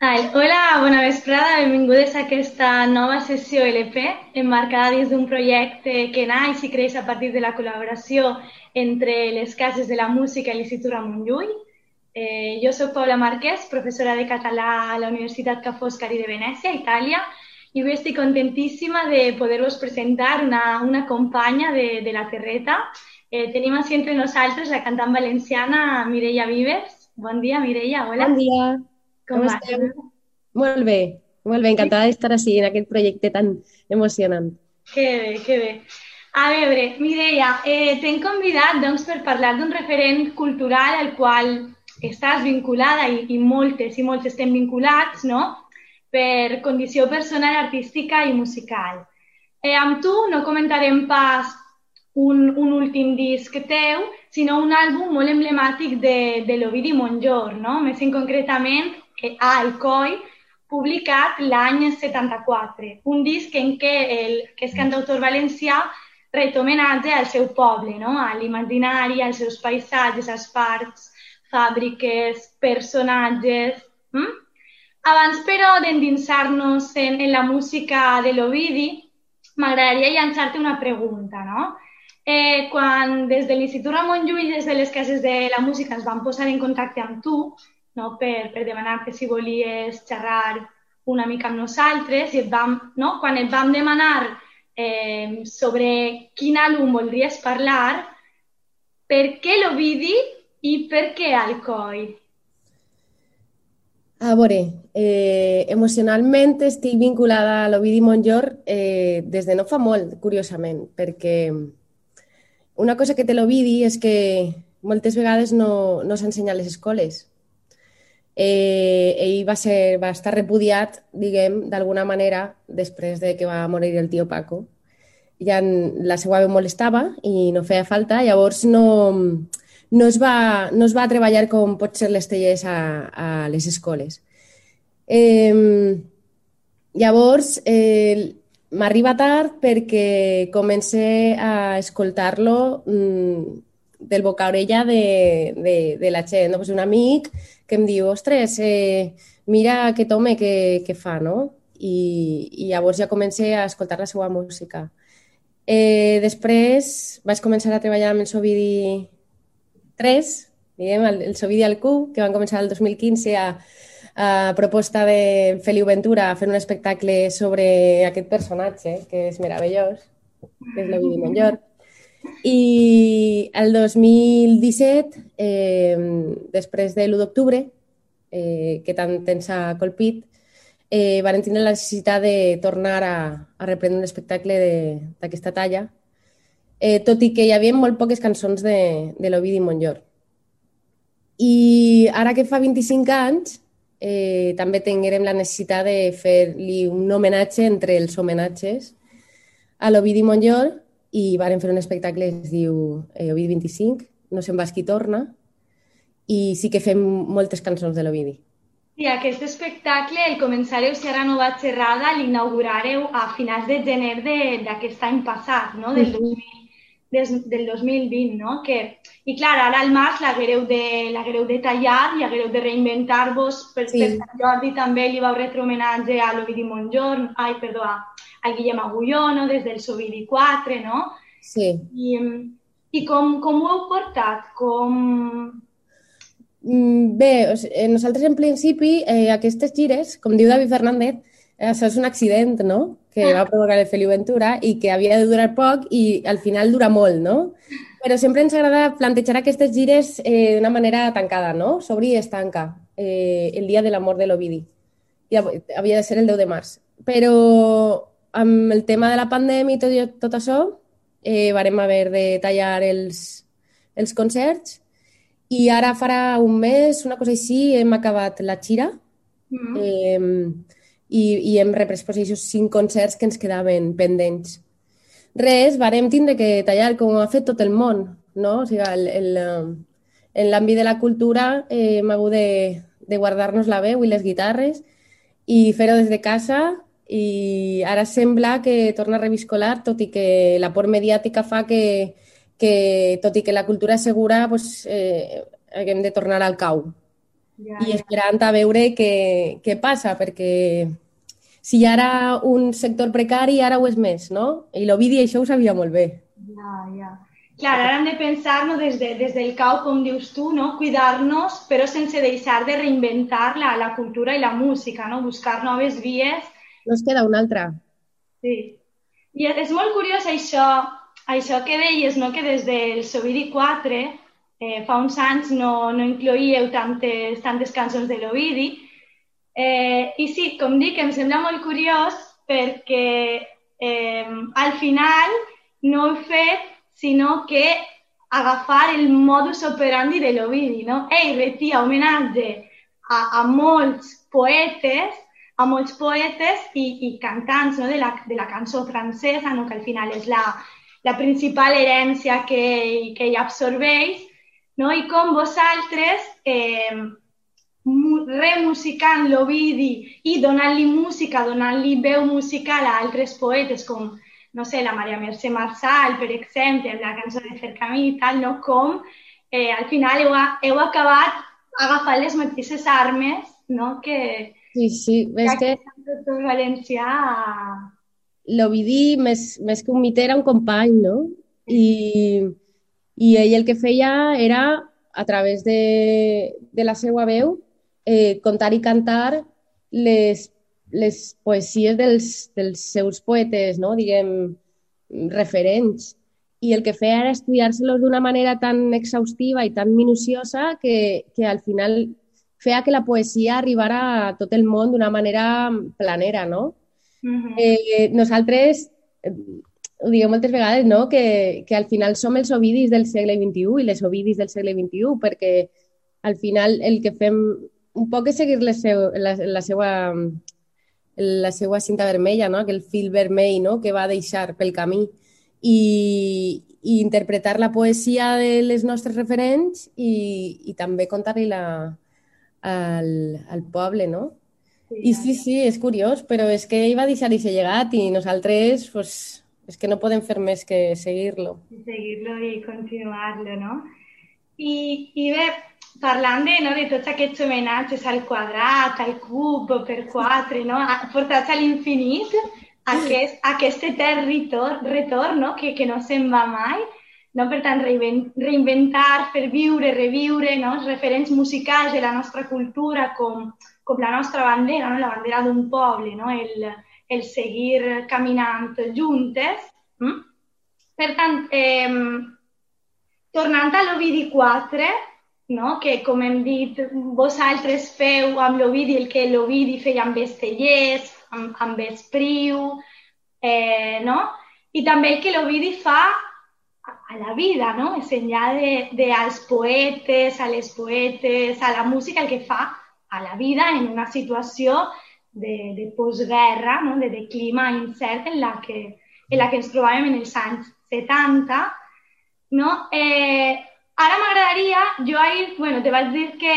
Ai, hola, bona vesprada, benvingudes a aquesta nova sessió LP, emmarcada dins d'un projecte que naix i creix a partir de la col·laboració entre les cases de la música i l'Institut Ramon Llull. Eh, jo sóc Paula Marquès, professora de català a la Universitat Ca' Foscari de Venècia, Itàlia, i avui estic contentíssima de poder-vos presentar una, una companya de, de la Terreta. Eh, tenim així entre nosaltres la cantant valenciana Mireia Vives. Bon dia, Mireia, hola. Bon dia. Com, Com vas? esteu? Molt bé, molt bé, encantada d'estar així en aquest projecte tan emocionant. Que bé, que bé. A veure, Mireia, eh, t'hem convidat doncs, per parlar d'un referent cultural al qual estàs vinculada i, i moltes i molts estem vinculats, no? Per condició personal, artística i musical. Eh, amb tu no comentarem pas un, un últim disc teu, sinó un àlbum molt emblemàtic de, de l'Ovidi Montllor, no? Més en concretament a Alcoi, publicat l'any 74. Un disc en què el que és cantautor valencià ret homenatge al seu poble, no? a l'imaginari, als seus paisatges, als parcs, fàbriques, personatges... Mm? Abans, però, d'endinsar-nos en, en la música de l'Ovidi, m'agradaria llançar-te una pregunta, no? Eh, quan des de l'Institut Ramon Llull des de les cases de la música ens van posar en contacte amb tu no? per, per demanar-te si volies xerrar una mica amb nosaltres i et vam, no? quan et vam demanar eh, sobre quin àlbum voldries parlar, per què l'Ovidi i per què Alcoi? A veure, eh, emocionalment estic vinculada a l'Ovidi Montllor eh, des de no fa molt, curiosament, perquè una cosa que té l'Ovidi és que moltes vegades no, no s'ensenya a les escoles. Eh, ell va, ser, va estar repudiat, diguem, d'alguna manera, després de que va morir el tio Paco. Ja la seva veu molestava i no feia falta, llavors no, no, es va, no es va treballar com pot ser les a, a les escoles. Eh, llavors, eh, m'arriba tard perquè comencé a escoltar-lo mm, del boca a orella de, de, de la gent. No? Pues un amic que em diu, ostres, eh, mira aquest home que, que fa, no? I, I llavors ja comencé a escoltar la seva música. Eh, després vaig començar a treballar amb el Sovidi 3, diguem, el, el Sovidi al Q, que van començar el 2015 a, a proposta de Feliu Ventura a fer un espectacle sobre aquest personatge, que és meravellós, que és l'Ovidi Montllor. I el 2017, eh, després de l'1 d'octubre, eh, que tant temps ha colpit, eh, van tenir la necessitat de tornar a, a reprendre un espectacle d'aquesta talla, eh, tot i que hi havia molt poques cançons de, de l'Ovidi Montllor. I ara que fa 25 anys, eh, també tinguérem la necessitat de fer-li un homenatge entre els homenatges a l'Ovidi Montllor i varen fer un espectacle que es diu eh, Ovidi 25, No se'n vas qui torna, i sí que fem moltes cançons de l'Ovidi. I aquest espectacle el començareu, si ara no vaig errada, l'inaugurareu a finals de gener d'aquest any passat, no? del, 2000, des, del 2020, no? Que, I clar, ara al març l'haguereu de, de tallar i haguereu de reinventar-vos. Per, sí. per Sant Jordi també li vau retre homenatge a l'Ovidi Montjor, ai, perdó, al Guillem Agulló, no? des del Sovidi 4, no? Sí. I, i com, com ho heu portat? Com... Bé, nosaltres en principi eh, aquestes gires, com diu David Fernández, això és un accident, no? Que va provocar el Feliu Ventura i que havia de durar poc i al final dura molt, no? Però sempre ens agrada plantejar aquestes gires eh, d'una manera tancada, no? S'obri i es tanca eh, el dia de la mort de l'Ovidi. I havia de ser el 10 de març. Però amb el tema de la pandèmia i tot, tot això, eh, varem haver de tallar els, els concerts i ara farà un mes, una cosa així, hem acabat la xira mm -hmm. eh, i, i hem reprès pues, aquests cinc concerts que ens quedaven pendents. Res, varem tindre que tallar com ha fet tot el món, no? O sigui, el, el, en l'àmbit de la cultura eh, hem hagut de, de guardar-nos la veu i les guitarres i fer-ho des de casa i ara sembla que torna a reviscolar, tot i que la por mediàtica fa que, que tot i que la cultura és segura, pues, eh, haguem de tornar al cau. ja, i esperant a veure què, què passa, perquè si ja era un sector precari, ara ho és més, no? I l'Ovidi això ho sabia molt bé. Ja, ja. Clar, ara hem de pensar no, des, de, des del cau, com dius tu, no? cuidar-nos, però sense deixar de reinventar la, la cultura i la música, no? buscar noves vies. No es queda una altra. Sí. I és molt curiós això, això que deies, no? que des del Sovidi 4 eh, fa uns anys no, no incloíeu tantes, tantes cançons de l'Ovidi. Eh, I sí, com dic, em sembla molt curiós perquè eh, al final no he fet sinó que agafar el modus operandi de l'Ovidi, no? Ell retia homenatge a, a molts poetes, a molts poetes i, i cantants no? de, la, de la cançó francesa, no? que al final és la, la principal herència que, que ell absorbeix, no? i com vosaltres, eh, remusicant l'Ovidi i donant-li música, donant-li veu musical a altres poetes com, no sé, la Maria Mercè Marçal, per exemple, la cançó de Cercamí i tal, no? com eh, al final heu, heu acabat agafant les mateixes armes no? que, sí, sí. Ves que, tot valencià l'Ovidi, més, més que un mite, era un company, no? I, i ell el que feia era, a través de, de la seva veu, eh, contar i cantar les, les poesies dels, dels seus poetes, no? diguem, referents. I el que feia era estudiar-se-los d'una manera tan exhaustiva i tan minuciosa que, que al final feia que la poesia arribara a tot el món d'una manera planera, no? Uh -huh. eh, nosaltres, eh, ho diguem moltes vegades, no? que, que al final som els ovidis del segle XXI i les ovidis del segle XXI, perquè al final el que fem un poc és seguir la, seu, la, la seva la seva cinta vermella, no? aquell fil vermell no? que va deixar pel camí i, i interpretar la poesia de les nostres referents i, i també contar-li al, al poble, no? I sí, sí, és curiós, però és que ell va deixar aquest llegat i nosaltres pues, és que no podem fer més que seguir-lo. Seguir-lo i continuar-lo, no? I, I bé, parlant de, no, de tots aquests homenatges al quadrat, al cub, per quatre, no? portats a l'infinit, aquest, aquest etern retorn, retorn no? que, que no se'n va mai, no? per tant, reinventar, fer viure, reviure no? els referents musicals de la nostra cultura com, com la nostra bandera, no? la bandera d'un poble, no? el, el seguir caminant juntes. Mm? Per tant, eh, tornant a l'Ovidi 4, no? que com hem dit, vosaltres feu amb l'Ovidi el que l'Ovidi feia amb Estellers, amb, amb Espriu, eh, no? i també el que l'Ovidi fa a la vida, no? És enllà de, de als poetes, a les poetes, a la música, el que fa a la vida en una situació de, de postguerra, no? de, de clima incert en la, que, en la que ens trobàvem en els anys 70. No? Eh, ara m'agradaria, jo ahir, bueno, te vaig dir que,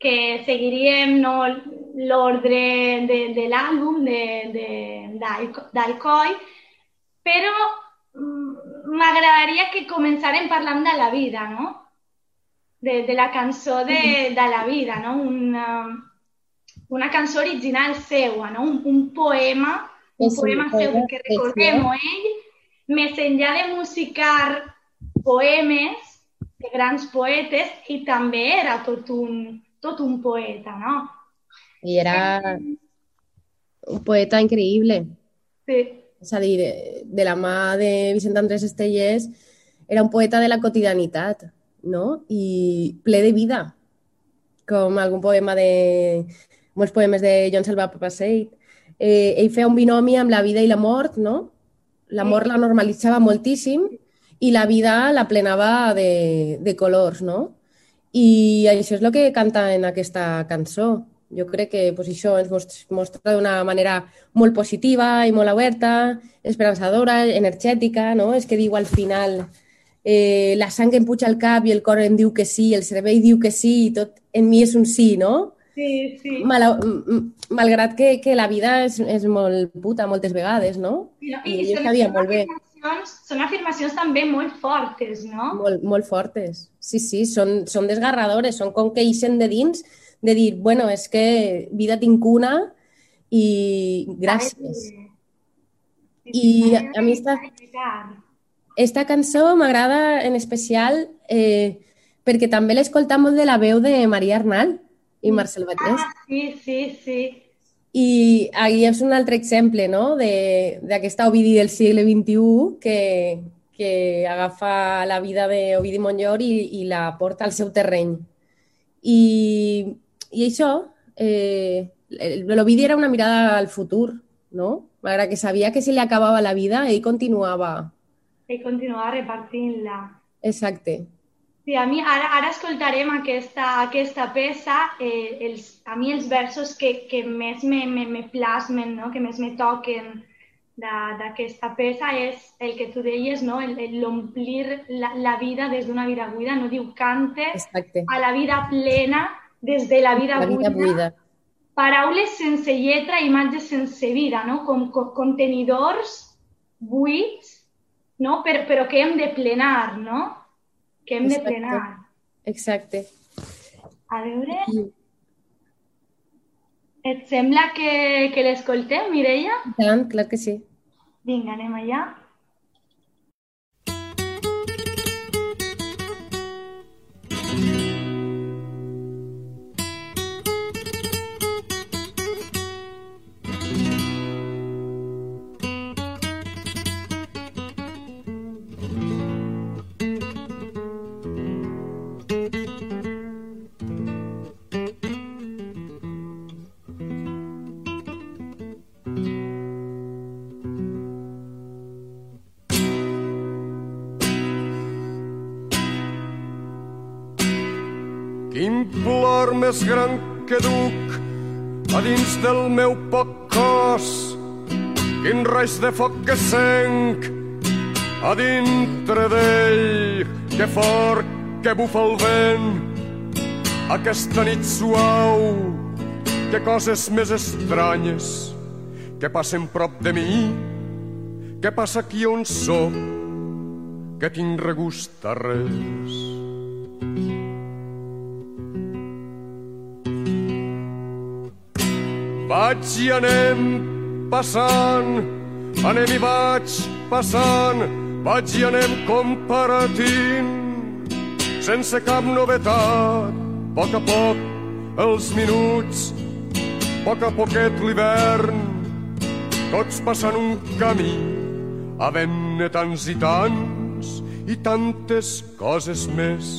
que seguiríem no, l'ordre de, de l'àlbum d'Alcoi, però m'agradaria que començarem parlant de la vida, no? de, de la cançó de, de la vida, no? una, una cançó original seua, no? un, un poema, un sí, poema seu que recordem-ho ell, més enllà de musicar poemes de grans poetes, i també era tot un, tot un poeta, no? I era un poeta increïble. Sí. És a dir, de, la mà de Vicent Andrés Estellers, era un poeta de la quotidianitat no? i ple de vida, com algun poema de... molts poemes de Joan Salva Papaseit. Eh, ell feia un binomi amb la vida i la mort, no? La mort la normalitzava moltíssim i la vida la plenava de, de colors, no? I això és el que canta en aquesta cançó. Jo crec que pues, això ens mostra d'una manera molt positiva i molt oberta, esperançadora, energètica, no? És que diu al final eh, la sang em puja al cap i el cor em diu que sí, el cervell diu que sí i tot en mi és un sí, no? Sí, sí. Mal, malgrat que, que la vida és, és molt puta moltes vegades, no? I, I, I jo sabia molt bé. afirmacions, són afirmacions també molt fortes, no? Molt, molt fortes. Sí, sí, són, són desgarradores, són com que eixen de dins de dir, bueno, és que vida tinc una i gràcies. I a mi esta, esta cançó m'agrada en especial eh, perquè també l'escolta molt de la veu de Maria Arnal i Marcel Batés. Ah, sí, sí, sí. I ahí és un altre exemple no? d'aquesta Ovidi del segle XXI que, que agafa la vida d'Ovidi Montllor i, i la porta al seu terreny. I, i això, eh, l'Ovidi era una mirada al futur, no? Malgrat que sabia que si li acabava la vida, ell continuava... Ell continuava repartint-la. Exacte. Sí, a mi ara, ara escoltarem aquesta, aquesta peça. Eh, els, a mi els versos que, que més me, me, me plasmen, no? que més me toquen d'aquesta peça és el que tu deies, no? l'omplir la, la vida des d'una vida buida. No diu cante Exacte. a la vida plena des de la vida, la vida buida. buida. Paraules sense lletra, imatges sense vida, no? com, com contenidors buits, no? però, però que hem de plenar, no? que hem Exacte. de plenar. Exacte. A veure... Et sembla que, que l'escoltem, Mireia? Tant, clar que sí. Vinga, anem allà. Més gran que duc a dins del meu poc cos. Quin raig de foc que senc a dintre d'ell, que fort que bufa el vent. Aquesta nit suau, que coses més estranyes que passen prop de mi, que passa aquí on sóc, que tinc regust a res. Vaig i anem passant, anem i vaig passant, vaig i anem compartint, sense cap novetat, a poc a poc els minuts, a poc a poquet l'hivern, tots passant un camí, havent-ne tants i tants i tantes coses més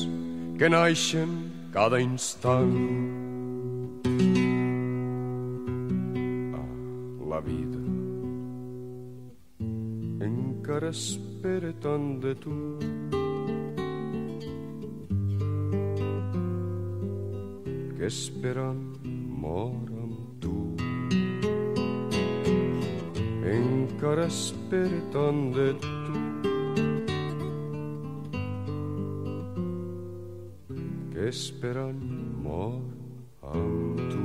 que naixen cada instant. Encara espera tant de tu. Que esperant mor amb tu. Encara espera tant de tu. Que esperant mor amb tu.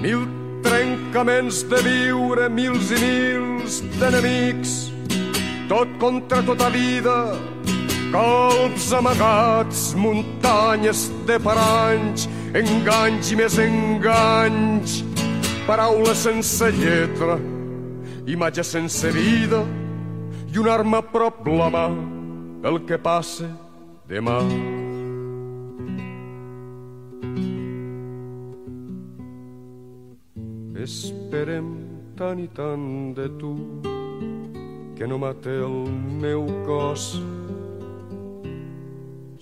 Mil trencaments de viure, mils i mils d'enemics, tot contra tota vida, colps amagats, muntanyes de paranys, enganys i més enganys, paraules sense lletra, imatge sense vida i una arma prop la mà pel que passe demà. Esperem tant i tant de tu que no mate el meu cos.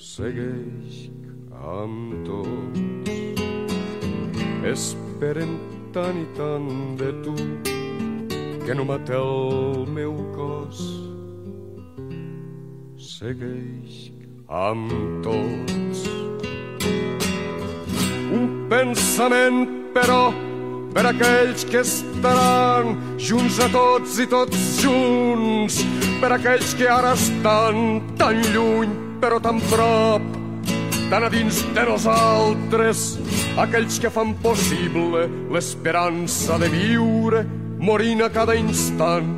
Segueix amb tots. Esperem tant i tant de tu que no mate el meu cos. Segueix amb tots. Un pensament, però, per aquells que estaran junts a tots i tots junts, per aquells que ara estan tan lluny però tan prop, tan a dins de nosaltres, aquells que fan possible l'esperança de viure, morint a cada instant,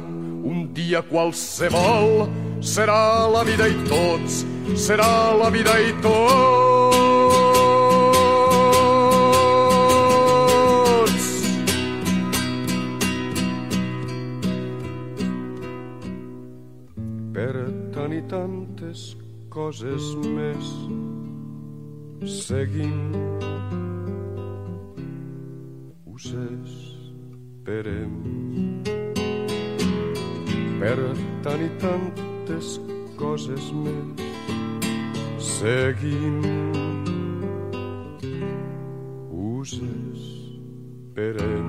un dia qualsevol serà la vida i tots, serà la vida i tots. Tantes coses més. Seguim. Us esperem. Per tant i tantes coses més seguim. Us esperem.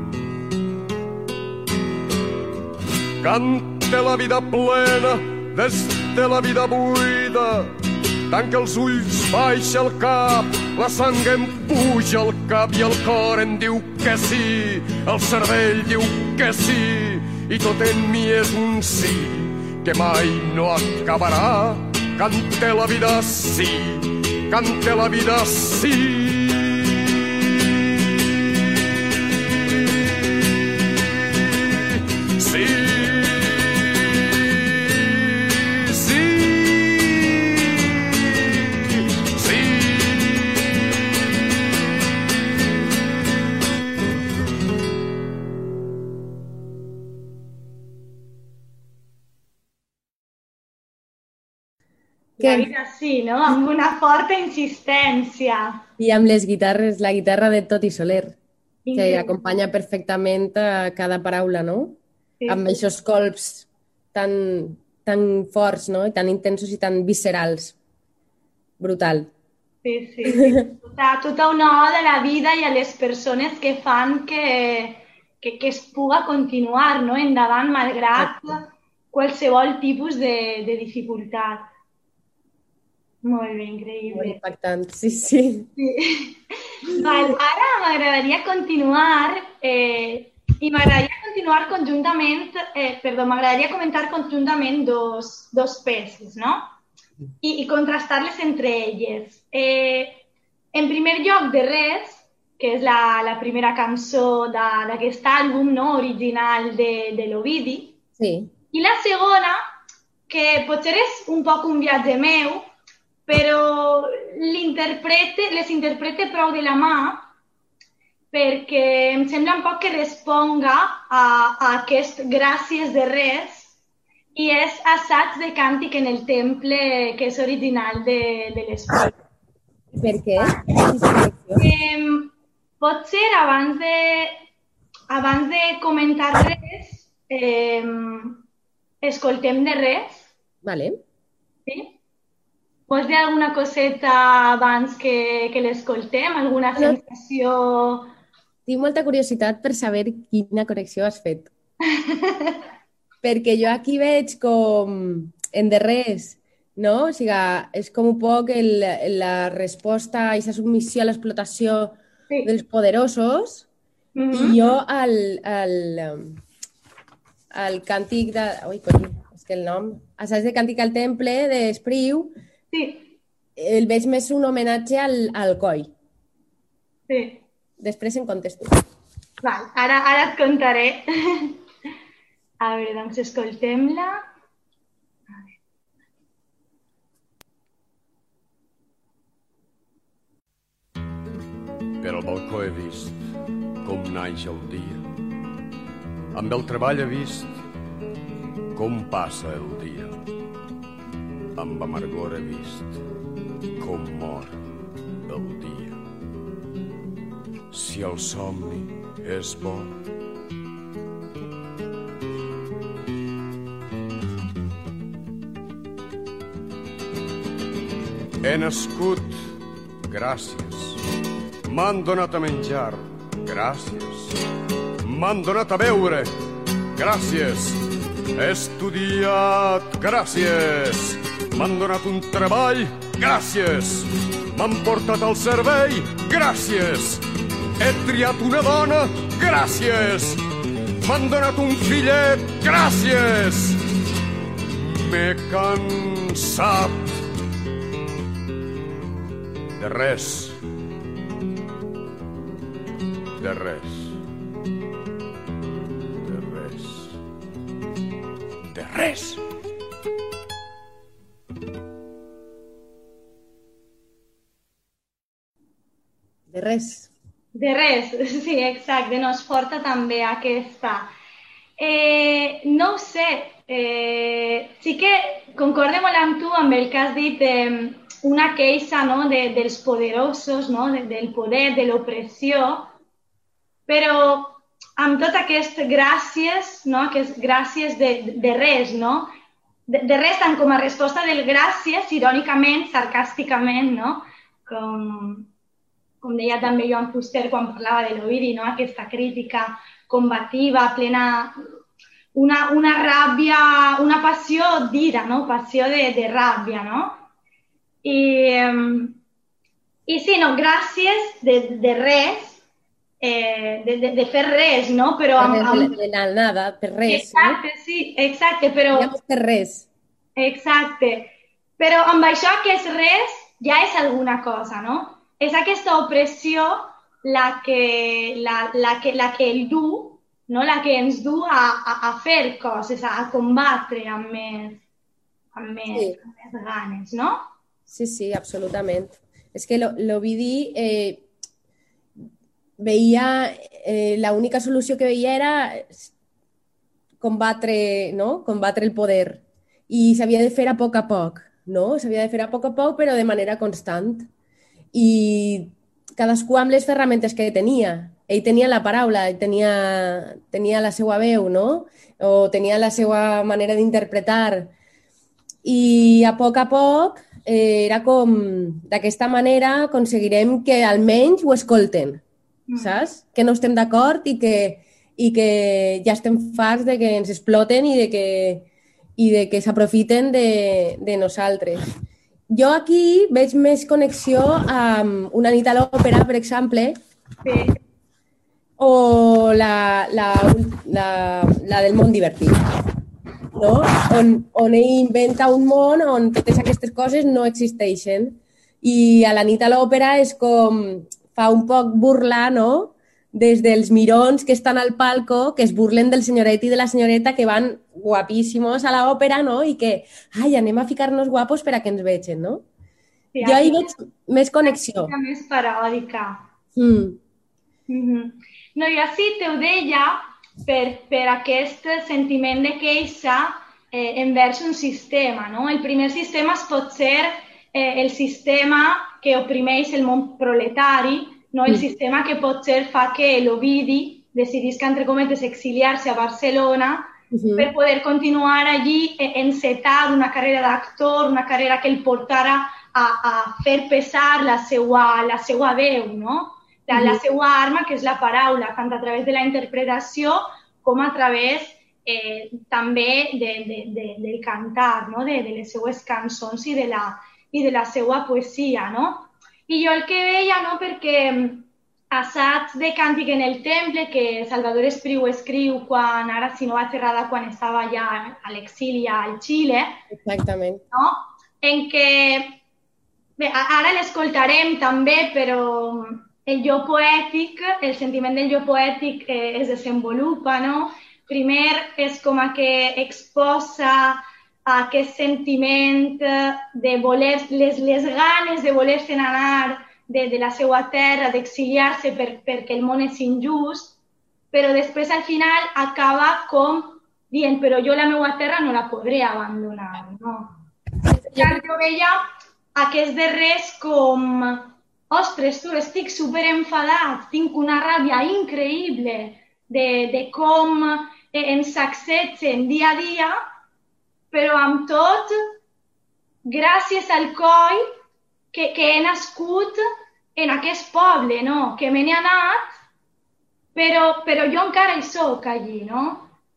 Canta la vida plena des de la vida buida Tanca els ulls, baixa el cap, la sang em puja al cap i el cor em diu que sí, el cervell diu que sí, i tot en mi és un sí, que mai no acabarà. Cante la vida sí, cante la vida. Sí, La Què? vida sí, no? Amb una forta insistència. I amb les guitarres, la guitarra de Toti Soler, que Increïble. acompanya perfectament a cada paraula, no? Sí, Amb aquests colps tan, tan forts, no? I tan intensos i tan viscerals. Brutal. Sí, sí. sí. Tota, tota una oda a la vida i a les persones que fan que, que, que es puga continuar no? endavant malgrat qualsevol tipus de, de dificultat. Molt bé, Molt increïble. impactant, sí, sí. Sí. Val, ara m'agradaria continuar eh, i m'agradaria continuar conjuntament, eh, perdó, m'agradaria comentar conjuntament dos, dos peces, no? I, i contrastar-les entre elles. Eh, en primer lloc, de res, que és la, la primera cançó d'aquest àlbum no? original de, de l'Ovidi, Sí, i la segona, que potser és un poc un viatge meu, però l'interprete, les interprete prou de la mà perquè em sembla un poc que responga a, a aquest gràcies de res i és assaig de càntic en el temple que és original de, de l'espai. per què? Eh, potser abans de, abans de comentar res, eh, escoltem de res, Vale. sí? Vols dir alguna coseta abans que, que l'escoltem? Alguna sensació? Tinc molta curiositat per saber quina connexió has fet. Perquè jo aquí veig com en de res, no? O sigui, és com un poc el, la resposta a aquesta submissió a l'explotació Sí. dels poderosos Mhm. i jo al, al, al càntic de... Ui, coi, és que el nom... Assaig de càntic al temple d'Espriu Sí, el veig més un homenatge al, al coi. sí. Després en contesto. Val, ara, ara et contaré. A veure, doncs escoltem-la. Per al balcó he vist com naix el dia. Amb el treball he vist com passa el dia. Amb amargor he vist com mor el dia. Si el somni és bo, He nascut, gràcies. M'han donat a menjar, gràcies. M'han donat a beure, gràcies. He estudiat, gràcies. M'han donat un treball, gràcies. M'han portat al servei, gràcies. He triat una dona, gràcies. M'han donat un fillet, gràcies. M'he cansat de res. De res. De res. res. De res. De res, sí, exacte. No, es porta també aquesta. Eh, no ho sé, eh, sí que concorde molt amb tu amb el que has dit eh, una queixa no, de, dels poderosos, no, de, del poder, de l'opressió, però amb tot aquest gràcies, no, aquest gràcies de, de res, no? De, de res tant com a resposta del gràcies, irònicament, sarcàsticament, no? Com, com deia també Joan Fuster quan parlava de l'Ovidi, no? aquesta crítica combativa, plena... Una, una ràbia, una passió d'ira, no? passió de, de ràbia, no? I, i sí, no, gràcies de, de res, eh, de, de, de fer res, no? Però amb, amb... De, de nada, per res. Exacte, no? sí, exacte, però... Per res. Exacte. Però amb això que és res ja és alguna cosa, no? És aquesta opressió la que, la, la que, la que el du, no? la que ens du a, a, a fer coses, a, a combatre amb més, amb més, sí. amb més ganes, no? Sí, sí, absolutament. És que l'Ovidi eh, veia, eh, l'única solució que veia era combatre, no? combatre el poder i s'havia de fer a poc a poc, no? S'havia de fer a poc a poc, però de manera constant i cadascú amb les ferramentes que tenia. Ell tenia la paraula, ell tenia, tenia la seva veu, no? O tenia la seva manera d'interpretar. I a poc a poc eh, era com, d'aquesta manera aconseguirem que almenys ho escolten, mm. saps? Que no estem d'acord i, que, i que ja estem farts de que ens exploten i de que, i de que s'aprofiten de, de nosaltres. Jo aquí veig més connexió amb una nit a l'òpera, per exemple, sí. o la, la, la, la del món divertit, no? on, on ell inventa un món on totes aquestes coses no existeixen. I a la nit a l'òpera és com fa un poc burlar, no?, des dels mirons que estan al palco, que es burlen del senyoret i de la senyoreta que van guapíssimos a l'òpera, no? I que, ai, anem a ficar-nos guapos per a que ens vegin, no? Sí, jo hi veig més connexió. Una més paròdica. Mm. Mm -hmm. No, jo sí te ho deia per, per aquest sentiment de queixa eh, envers un sistema, no? El primer sistema es pot ser eh, el sistema que oprimeix el món proletari, no? el sistema que potser fa que l'Ovidi decidisca, entre cometes, exiliar-se a Barcelona uh -huh. per poder continuar allí eh, encetar una carrera d'actor, una carrera que el portara a, a fer pesar la seva, la seva veu, no? La, uh -huh. la seva arma, que és la paraula, tant a través de la interpretació com a través eh, també de, de, de, del cantar, no? de, de les seues cançons i de la, i de la seva poesia, no? I jo el que veia, no, perquè mm, assaig de càntic en el temple, que Salvador Espriu escriu quan, ara si no vaig errada, quan estava ja a l'exili al Xile. Exactament. No? En què, bé, ara l'escoltarem també, però el jo poètic, el sentiment del jo poètic eh, es desenvolupa, no? Primer és com a que exposa aquest sentiment de voler, les, les ganes de voler-se'n anar de, de la seva terra, d'exiliar-se per, perquè el món és injust, però després al final acaba com dient, però jo la meva terra no la podré abandonar, no? Ja jo veia aquest de res com, ostres, tu, estic super enfadat, tinc una ràbia increïble de, de com ens accetgen dia a dia però amb tot, gràcies al coll que, que he nascut en aquest poble, no? que me n'he anat, però, però jo encara hi sóc allí, no?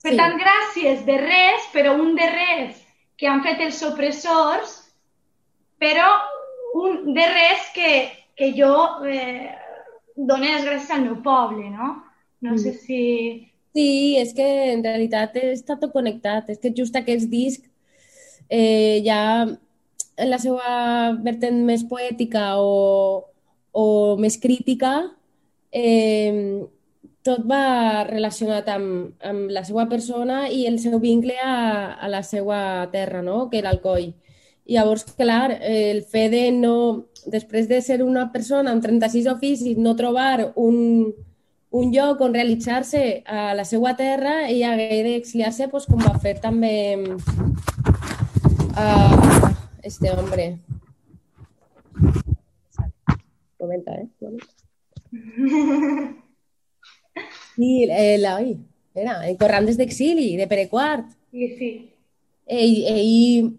Per sí. tant, gràcies de res, però un de res que han fet els opressors, però un de res que, que jo eh, dono les gràcies al meu poble, no? No mm. sé si... Sí, és que en realitat està tot connectat. És que just aquest disc eh, ja en la seva vertent més poètica o, o més crítica, eh, tot va relacionat amb, amb la seva persona i el seu vincle a, a la seva terra, no? que era el coll. I llavors, clar, el fet de no, després de ser una persona amb 36 oficis, no trobar un, un lloc on realitzar-se a la seva terra, ella hagué d'exiliar-se pues, com va fer també uh, este hombre. Comenta, eh? Sí, el, ai, era, el Corrandes d'exili, de Pere Quart. Sí, sí. Ell, ell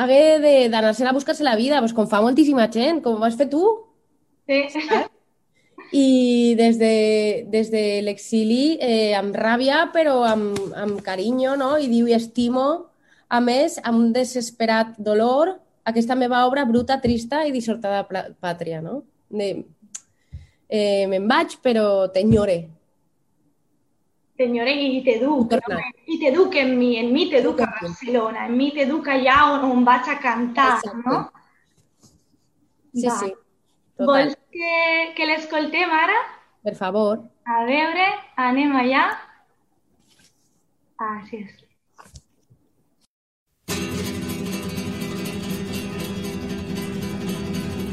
hagué d'anar-se a buscar-se la vida, pues, com fa moltíssima gent, com ho vas fer tu. Sí. I des de, des de l'exili, eh, amb ràbia, però amb, amb carinyo, no? I diu, i estimo, a més, amb un desesperat dolor, aquesta meva obra bruta, trista i dissortada pàtria, no? De, eh, me'n vaig, però t'enyore. T'enyore i t'educ, no? i t'educ en mi, en mi t'educa a Barcelona, en mi t'educa allà on, on vaig a cantar, Exacte. no? Sí, Va. sí. Total. Vols que, que l'escoltem ara? Per favor. A veure, anem allà. Ah, sí, sí.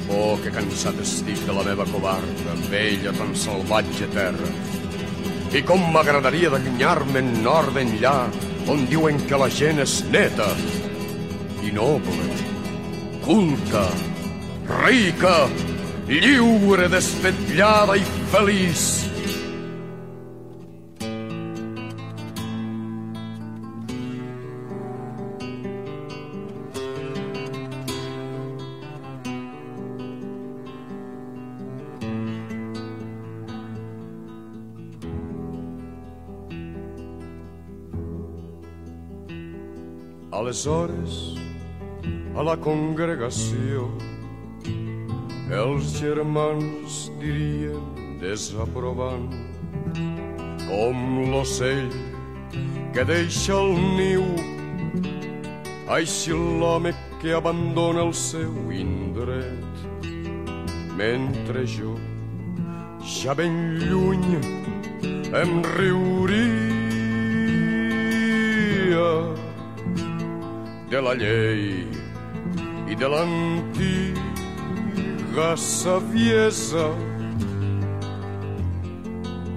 Oh, que cansat estic de la meva covarda, vella tan salvatge terra. I com m'agradaria d'allunyar-me en nord enllà, on diuen que la gent és neta i noble, culta, rica, lliure, desvetllada i feliç. Aleshores, a la congregació, els germans dirien desaprovant com l'ocell que deixa el niu. Així l'home que abandona el seu indret mentre jo ja ben lluny em riuria de la llei i de l'antiga saviesa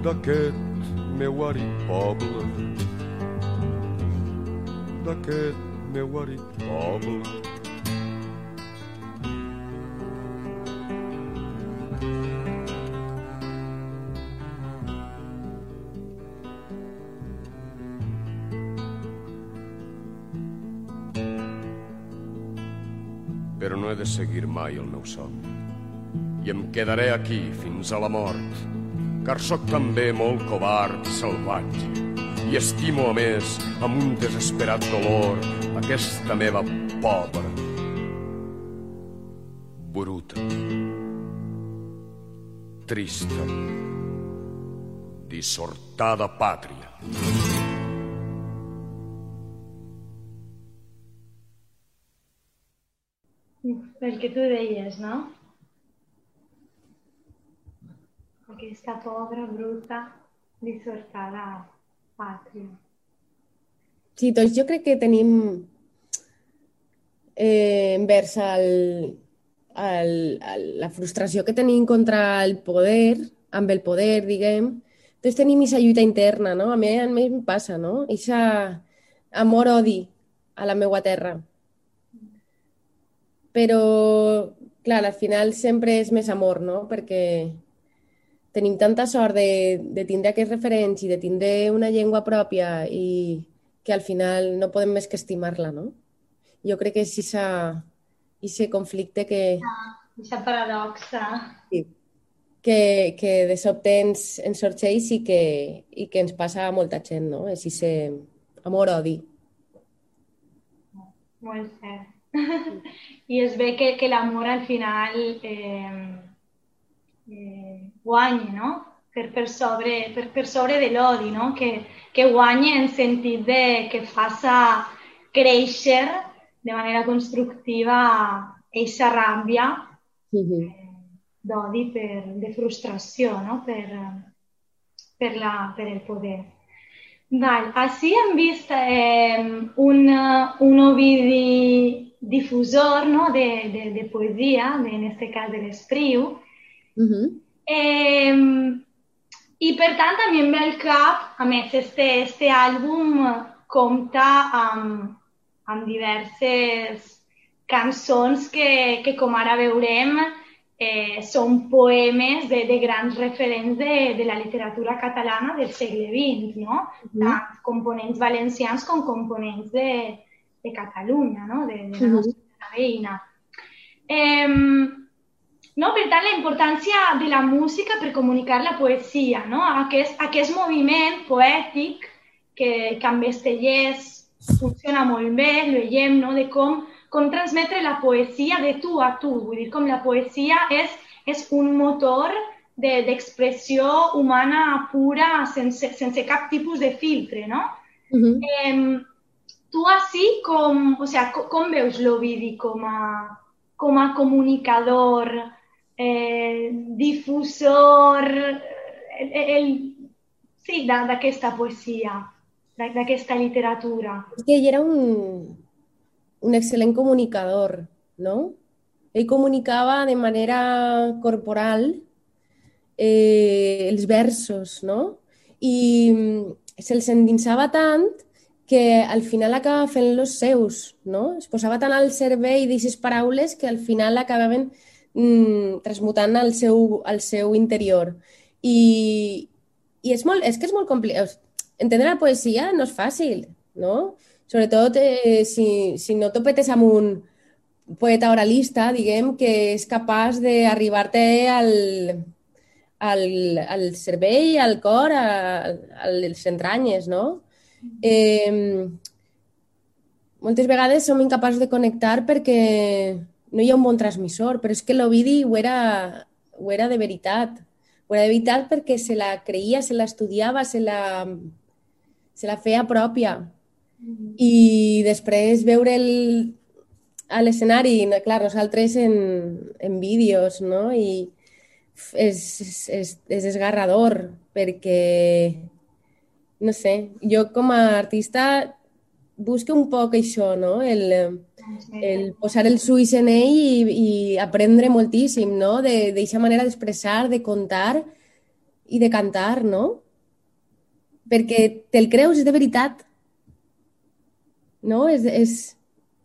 d'aquest meu arit poble, d'aquest meu arit poble. però no he de seguir mai el meu somni. I em quedaré aquí fins a la mort, car sóc també molt covard salvatge, i estimo a més amb un desesperat dolor aquesta meva pobra, bruta, trista, dissortada pàtria. El que tu deies, no? Aquesta pobra, bruta, dissortada pàtria. Sí, doncs jo crec que tenim eh, envers el, el, el, la frustració que tenim contra el poder, amb el poder, diguem, doncs tenim aquesta lluita interna, no? A mi, a mi em passa, no? Eixa amor-odi a la meua terra però, clar, al final sempre és més amor, no? Perquè tenim tanta sort de, de tindre aquests referents i de tindre una llengua pròpia i que al final no podem més que estimar-la, no? Jo crec que és aquest conflicte que... Aquesta paradoxa. Sí. Que, que de sobte ens, ens sorgeix i que, i que ens passa a molta gent, no? És aquest amor-odi. Molt cert. I es ve que, que l'amor al final eh, eh, guanya, no? Per, per, sobre, per, per sobre de l'odi, no? Que, que guanya en sentit de que faça créixer de manera constructiva eixa ràbia mm -hmm. d'odi, per, de frustració, no? Per, per, la, per el poder. Val. Així hem vist eh, un, un Ovidi difusor no? de, de, de poesia, de, en este cas de l'Espriu. Uh -huh. eh, I per tant també em ve al cap, a més, este, este àlbum compta amb, amb diverses cançons que, que com ara veurem, eh, són poemes de, de grans referents de, de la literatura catalana del segle XX, no? Mm. Tant components valencians com components de, de Catalunya, no? de, de la nostra veïna. Eh, no? Per tant, la importància de la música per comunicar la poesia, no? aquest, aquest moviment poètic que, que amb Estellers funciona molt bé, el veiem, no? de com, com transmetre la poesia de tu a tu. Vull dir, com la poesia és, és un motor d'expressió de, humana pura, sense, sense cap tipus de filtre, no? Uh -huh. eh, tu així com, o sea, com, com veus l'Ovidi com a, com a comunicador, eh, difusor, el, el, sí, d'aquesta poesia, d'aquesta literatura? Que ell era un, un excel·lent comunicador, no? Ell comunicava de manera corporal eh, els versos, no? I se'ls endinsava tant que al final acaba fent los seus, no? Es posava tant al servei d'aquestes paraules que al final acabaven mm, transmutant al seu, al seu interior. I, i és, molt, és que és molt complicat. Entendre la poesia no és fàcil, no? Sobretot eh, si, si no t'opetes amb un poeta oralista, diguem, que és capaç d'arribar-te al, al, al cervell, al cor, a, a les entranyes, no? eh, moltes vegades som incapaços de connectar perquè no hi ha un bon transmissor, però és que l'Ovidi ho era, ho era de veritat. Ho era de veritat perquè se la creia, se l'estudiava, se la, se la feia pròpia. Mm. I després veure el, a l'escenari, clar, nosaltres en, en vídeos, no? I és, és, és esgarrador perquè no sé, jo com a artista busco un poc això, no? El, el posar els ulls en ell i, i aprendre moltíssim, no? D'aquesta de, manera d'expressar, de contar i de cantar, no? Perquè te'l creus, és de veritat. No? És, és,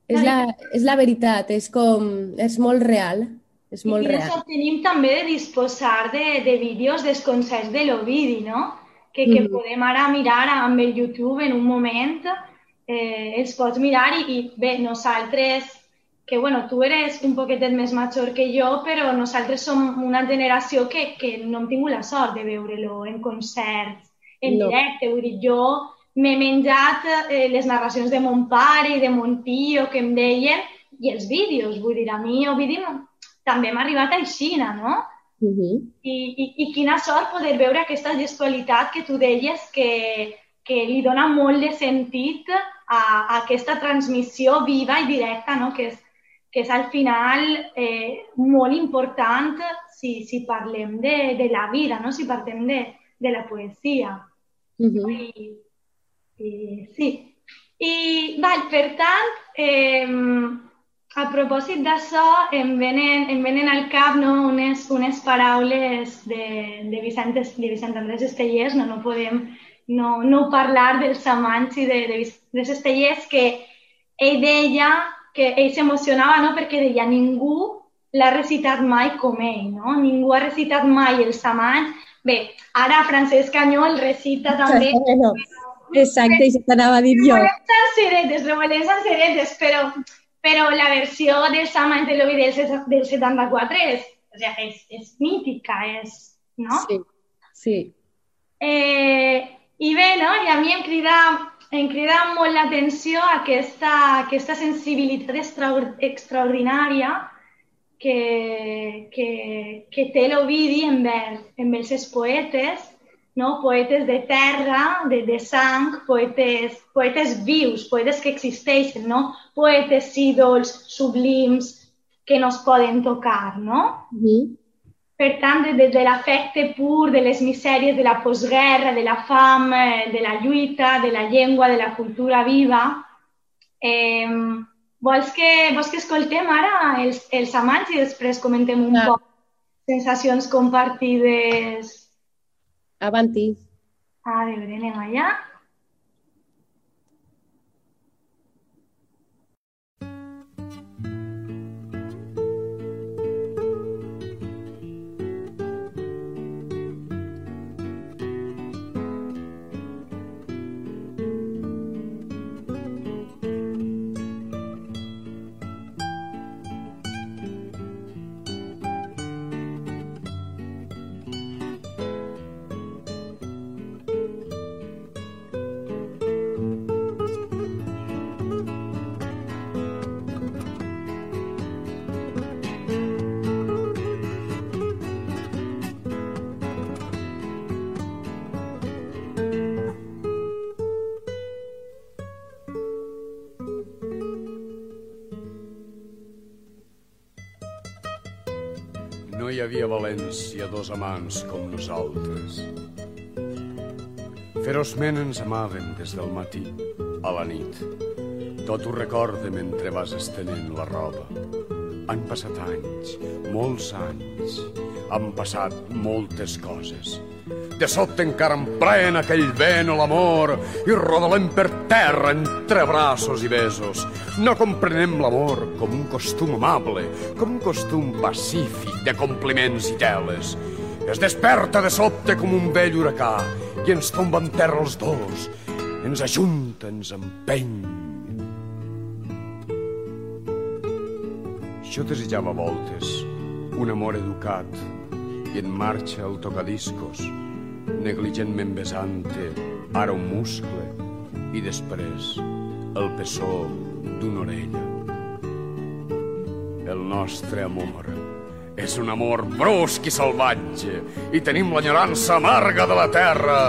és, la, és la veritat, és com... és molt real. És molt I real. tenim també de disposar de, de vídeos dels concerts de l'Ovidi, no? que, que mm. podem ara mirar amb el YouTube en un moment, eh, els pots mirar i, i bé, nosaltres, que bueno, tu eres un poquetet més major que jo, però nosaltres som una generació que, que no hem tingut la sort de veure-lo en concerts, en no. directe. Vull dir, jo m'he menjat eh, les narracions de mon pare i de mon tio que em deien i els vídeos. Vull dir, a mi vídeo també m'ha arribat així, no? Uh -huh. I, i, I quina sort poder veure aquesta gestualitat que tu deies que, que li dona molt de sentit a, a aquesta transmissió viva i directa, no? que, és, que és al final eh, molt important si, si parlem de, de la vida, no? si parlem de, de la poesia. Uh -huh. I, i, sí. I, val, per tant, eh, a propòsit d'això, em venen, em venen al cap no, unes, unes paraules de, de, Vicent, de Vicent Andrés Estellers, no, no podem no, no parlar dels amants i de, de Vicent Estellers, que ell deia que ell s'emocionava no, perquè deia ningú l'ha recitat mai com ell, no? ningú ha recitat mai els amants. Bé, ara Francesc Canyol recita també... Bueno, exacte, això t'anava a dir jo. Revolents seretes, revolents seretes, però però la versió de Sama entre l'Ovi del, del 74 és, o sea, és, és mítica, és, no? Sí, sí. Eh, I bé, no? I a mi em crida, em crida molt l'atenció aquesta, aquesta sensibilitat extra, extraordinària que, que, que té l'Ovidi envers, envers els poetes no? poetes de terra, de, de sang, poetes, poetes vius, poetes que existeixen, no? poetes ídols sublims que no es poden tocar, no? Mm -hmm. Per tant, des de l'afecte pur de les misèries de la postguerra, de la fam, eh, de la lluita, de la llengua, de la cultura viva, eh, vols, que, vols que escoltem ara els, els amants i després comentem un Ah. poc sensacions compartides? Avanti. A veure, anem allà. Havia a València dos amants com nosaltres. Ferozment ens amàvem des del matí a la nit. Tot ho recorde mentre vas estenent la roba. Han passat anys, molts anys. Han passat moltes coses. De sobte encara em pren aquell vent o l'amor i rodolem per terra entre braços i besos. No comprenem l'amor com un costum amable, com un costum pacífic de compliments i teles. Es desperta de sobte com un vell huracà i ens tomba en terra els dos. Ens ajunta, ens empeny. Jo desitjava a voltes un amor educat i en marxa el tocadiscos, negligentment besante, ara un muscle i després el pessó d'una orella. El nostre amor és un amor brusc i salvatge i tenim l'enyorança amarga de la terra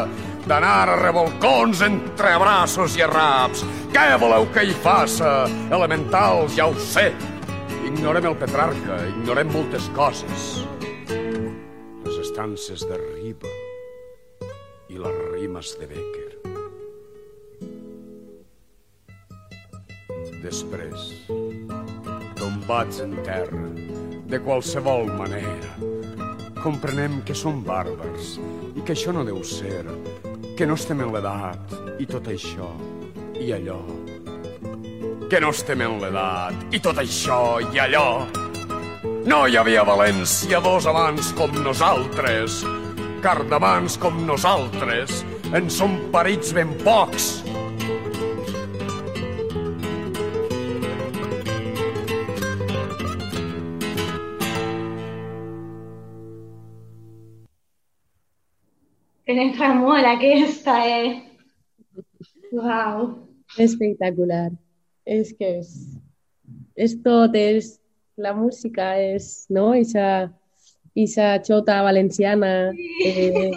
d'anar a revolcons entre braços i raps. Què voleu que hi faça? Elementals, ja ho sé. Ignorem el Petrarca, ignorem moltes coses. Les estances de Riba les rimes de Becker. Després, tombats en terra, de qualsevol manera, comprenem que som bàrbars i que això no deu ser, que no estem en l'edat i tot això i allò. Que no estem en l'edat i tot això i allò. No hi havia València dos amants com nosaltres, car d'amants com nosaltres en són parits ben pocs. Penetra molt aquesta, eh? Uau. Espectacular. És que és, és tot, és la música, és, no? Ixa, ixa xota valenciana. Eh,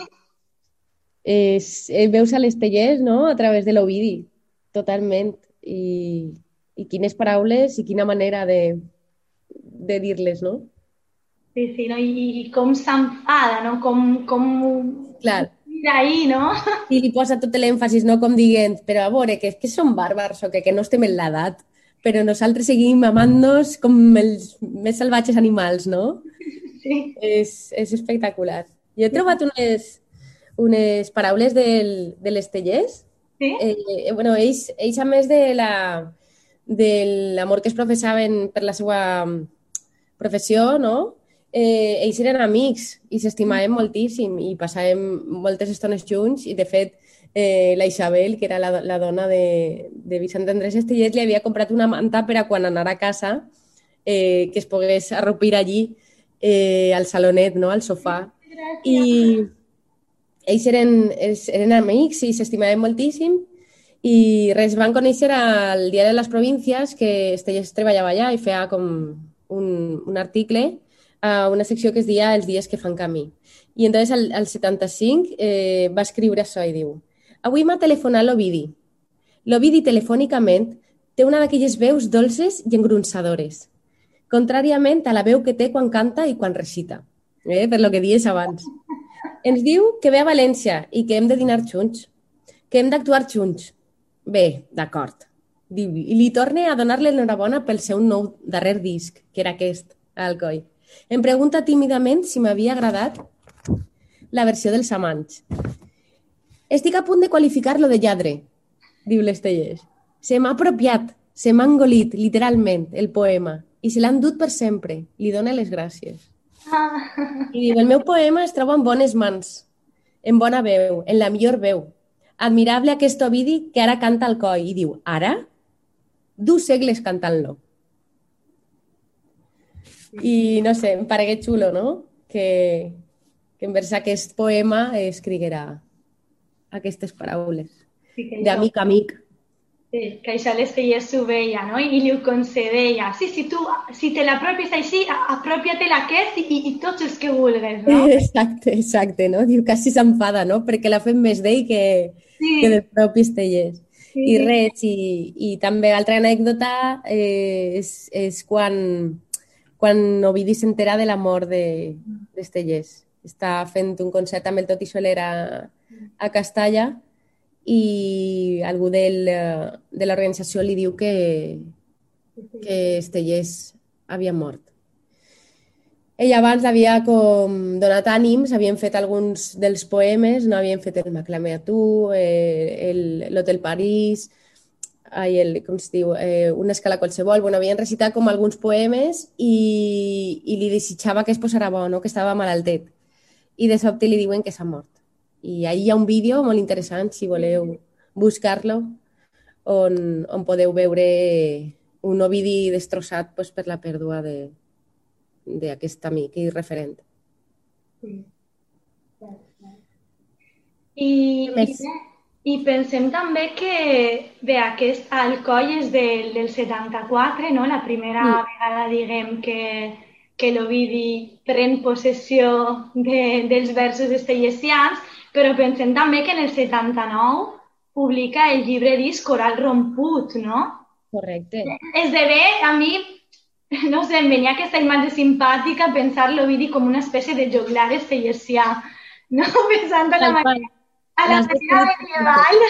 és, eh, veus a les tellers, no? A través de l'Ovidi, totalment. I, I quines paraules i quina manera de, de dir-les, no? Sí, sí, no? I, i com s'enfada, no? Com, com Clar. mira ahí, no? I li posa tot l'èmfasis, no? Com dient, però a veure, que, que som bàrbars o que, que no estem en l'edat, però nosaltres seguim amant-nos com els més salvatges animals, no? Sí. És, és espectacular. Jo he trobat unes, unes paraules del, de les tellers. Sí? Eh, bueno, ells, ells, a més de la, de l'amor que es professaven per la seva professió, no? Eh, ells eren amics i s'estimaven moltíssim i passàvem moltes estones junts i, de fet, eh, la Isabel, que era la, la dona de, de Vicent Andrés Estellers, li havia comprat una manta per a quan anar a casa eh, que es pogués arropir allí eh, al salonet, no? al sofà. I ells eren, eren amics i s'estimaven moltíssim i res, van conèixer al Diari de les Províncies que Estellers treballava allà i feia com un, un article a una secció que es deia Els dies que fan camí. I entonces al, al 75 eh, va escriure això i diu Avui m'ha telefonat l'Ovidi. L'Ovidi telefònicament té una d'aquelles veus dolces i engronsadores, contràriament a la veu que té quan canta i quan recita. eh, per lo que dies abans. Ens diu que ve a València i que hem de dinar junts, que hem d'actuar junts. Bé, d'acord. I li torna a donar-li l'enhorabona pel seu nou darrer disc, que era aquest, Alcoi. Em pregunta tímidament si m'havia agradat la versió dels amants. Estic a punt de qualificar-lo de lladre, diu l'Estellers. Se m'ha apropiat, se m'ha engolit, literalment, el poema, i se l'han dut per sempre. Li dona les gràcies. Ah. I diu, el meu poema es troba en bones mans, en bona veu, en la millor veu. Admirable aquest Ovidi que ara canta al coi. I diu, ara? Du segles cantant-lo. I no sé, em paregué xulo, no? Que, que envers aquest poema escriguera aquestes paraules. Sí, D'amic a amic. Sí, que això l'Estellers s'ho veia, no? I li ho concedeia. Sí, si tu, si te l'apropies així, a- apropia-te aquest i, i, tots els que vulgues, no? Exacte, exacte, no? Diu, quasi s'enfada, no? Perquè l'ha fet més d'ell que, Sí, que del propi Estellers. sí, I res, i, i també altra anècdota eh, és, és quan, quan Ovidi s'entera de la mort de- d'Estellers. Està fent un concert amb el Tot i Soler a, a Castalla i algú del, eh, de l'organització li diu que, que Estellers havia mort. Ell abans havia com donat ànims, havien fet alguns dels poemes, no havien fet el M'aclame a tu, eh, el- l'Hotel París, ai, el, com es diu, eh, una escala qualsevol. Bueno, havien recitat com alguns poemes i, i li desitjava que es posara bo, no? que estava malaltet. I de sobte li diuen que s'ha mort. I ahir hi ha un vídeo molt interessant, si voleu buscar-lo, on, on podeu veure un Ovidi destrossat pues, per la pèrdua de d'aquest amic i referent. sí. I, Més. I pensem també que, bé, aquest Alcoi és del, del 74, no? La primera Mm. vegada, diguem, que, que l'Ovidi pren possessió de, dels versos estellesians, però pensem també que en el 79 publica el llibre disc Coral Romput, no? Correcte. Esdevé, a mi, no sé, em venia aquesta imatge simpàtica pensar l'Ovidi com una espècie de joglar estellesià, no? Pensant en la manera, a la manera medieval.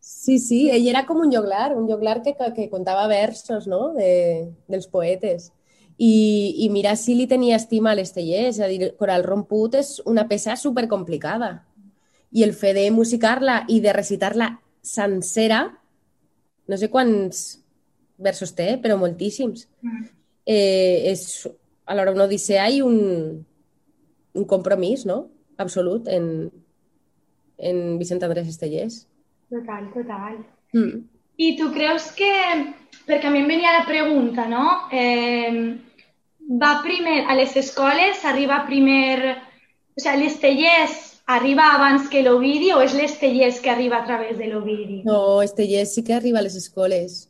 Sí, sí, ell era com un joglar, un joglar que, que, que contava versos no? de, dels poetes. I, I mira si li tenia estima a l'Estellers, és a dir, Coral Romput és una peça supercomplicada. I el fet de musicar-la i de recitar-la sencera, no sé quants versos té, però moltíssims. Mm. Eh, és alhora una odissea i un, un compromís, no? Absolut, en, en Vicent Andrés Estellers. Total, total. Mm. I tu creus que, perquè a mi em venia la pregunta, no? Eh, va primer a les escoles, arriba primer... O sigui, l'Estellers arriba abans que l'Ovidi o és l'Estellers que arriba a través de l'Ovidi? No, Estellers sí que arriba a les escoles.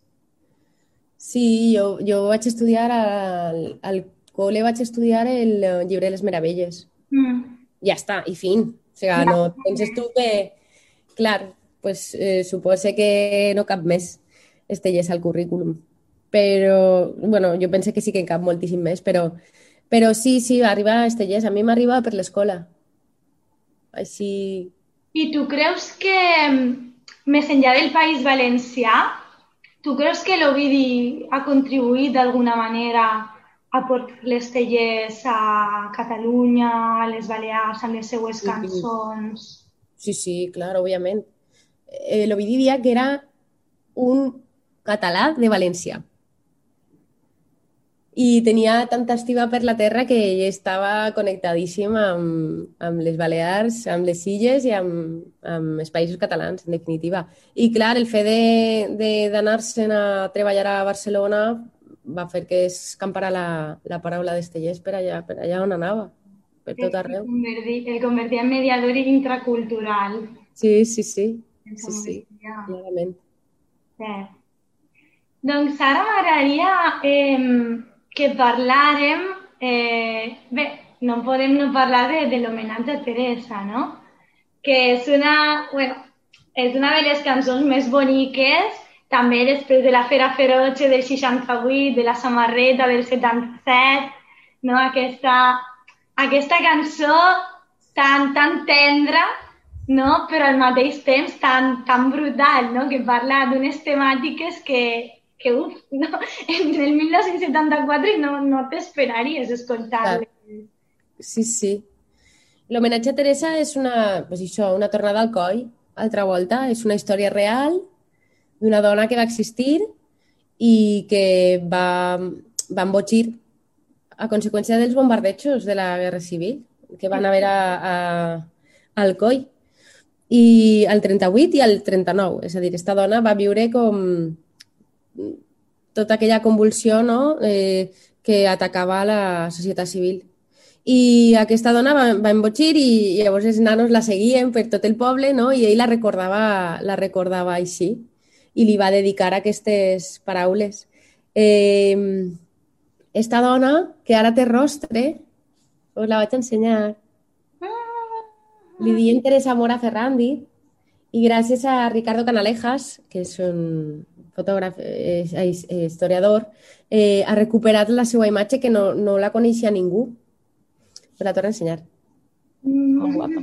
Sí, jo, jo vaig estudiar al, al col·le, vaig estudiar el llibre de les meravelles. Mm. Ja està, i fin. O sigui, no penses tu que... Clar, pues, eh, suposa que no cap més Estellers al currículum. Però, bueno, jo pense que sí que en cap moltíssim més, però, però sí, sí, arriba a Estellers. A mi m'arriba per l'escola. Així... I tu creus que, mm, més enllà del País Valencià, tu creus que l'Ovidi ha contribuït d'alguna manera a portar les tallers a Catalunya, a les Balears, amb les seues Sí. cançons? Sí, sí, clar, òbviament. Eh, L'Ovidi dia que era un català de València. I tenia tanta estima per la terra que ell estava connectadíssim amb, amb les Balears, amb les Illes i amb, amb els països catalans, en definitiva. I clar, el fet d'anar-se'n a treballar a Barcelona va fer que escampara la, la paraula d'Estellers per allà, per allà on anava, per tot arreu. El convertí, el convertia en mediador intracultural. Sí, sí, sí, sí, sí, clarament. Cert. Doncs ara m'agradaria eh, que parlàrem... Eh, bé, no podem no parlar de, de l'homenatge a Teresa, no? Que és una, bueno, és una de les cançons més boniques, també després de la Fera Feroce del 68, de la Samarreta del 77, no? aquesta, aquesta cançó tan, tan tendra, no? però al mateix temps tan, tan brutal, no? que parla d'unes temàtiques que, que uf, no? en el 1974 no, no t'esperaries escoltar-les. Sí, sí. L'homenatge a Teresa és una, pues això, una tornada al coll, altra volta. És una història real d'una dona que va existir i que va, va embotxir a conseqüència dels bombardejos de la Guerra Civil que van haver a, a, a Alcoi i al 38 i al 39. És a dir, aquesta dona va viure com tota aquella convulsió no? eh, que atacava la societat civil. I aquesta dona va, va embotxir i, llavors els nanos la seguien per tot el poble no? i ell la recordava, la recordava així i li va dedicar aquestes paraules. Eh, esta dona, que ara té rostre, us la vaig ensenyar. Li diuen Teresa Mora Ferrandi i gràcies a Ricardo Canalejas, que és un fotògraf, és, és, és historiador, eh, ha recuperat la seva imatge que no, no la coneixia ningú. Me la torno a ensenyar. Molt guapa.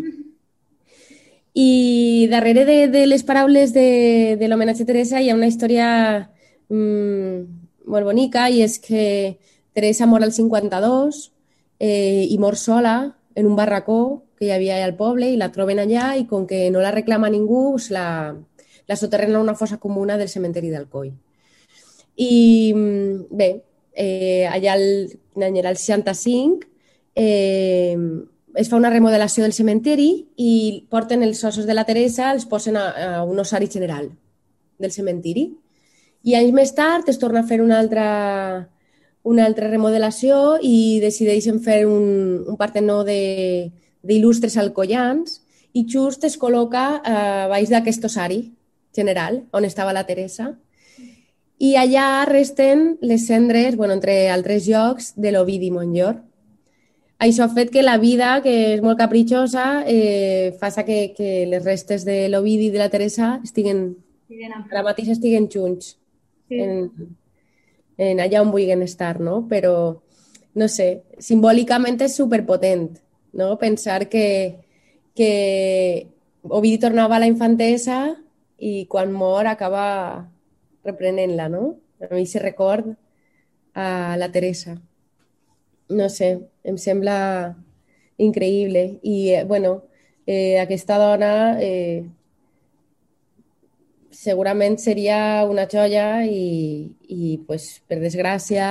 I darrere de, de les paraules de, de l'homenatge a Teresa hi ha una història mmm, molt bonica i és que Teresa mor al 52 eh, i mor sola en un barracó que hi havia al poble i la troben allà i com que no la reclama ningú pues la, la soterren a una fossa comuna del cementeri d'Alcoi. I bé, eh, allà el, any era el 65 eh, es fa una remodelació del cementeri i porten els ossos de la Teresa, els posen a, a un ossari general del cementiri. I anys més tard es torna a fer una altra, una altra remodelació i decideixen fer un, un partenó d'il·lustres alcoians i just es col·loca a baix d'aquest ossari general, on estava la Teresa. I allà resten les cendres, bueno, entre altres llocs, de l'Ovidi Montllor. Això ha fet que la vida, que és molt capritxosa, eh, faça que, que les restes de l'Ovidi i de la Teresa estiguen, ara mateix estiguen junts. Sí. En, en allà on vulguin estar, no? Però, no sé, simbòlicament és superpotent, no? Pensar que, que Ovidi tornava a la infantesa i quan mor acaba reprenent-la, no? A mi se record a la Teresa. No sé, em sembla increïble. I, eh, bueno, eh, aquesta dona eh, segurament seria una joia i, i pues, per desgràcia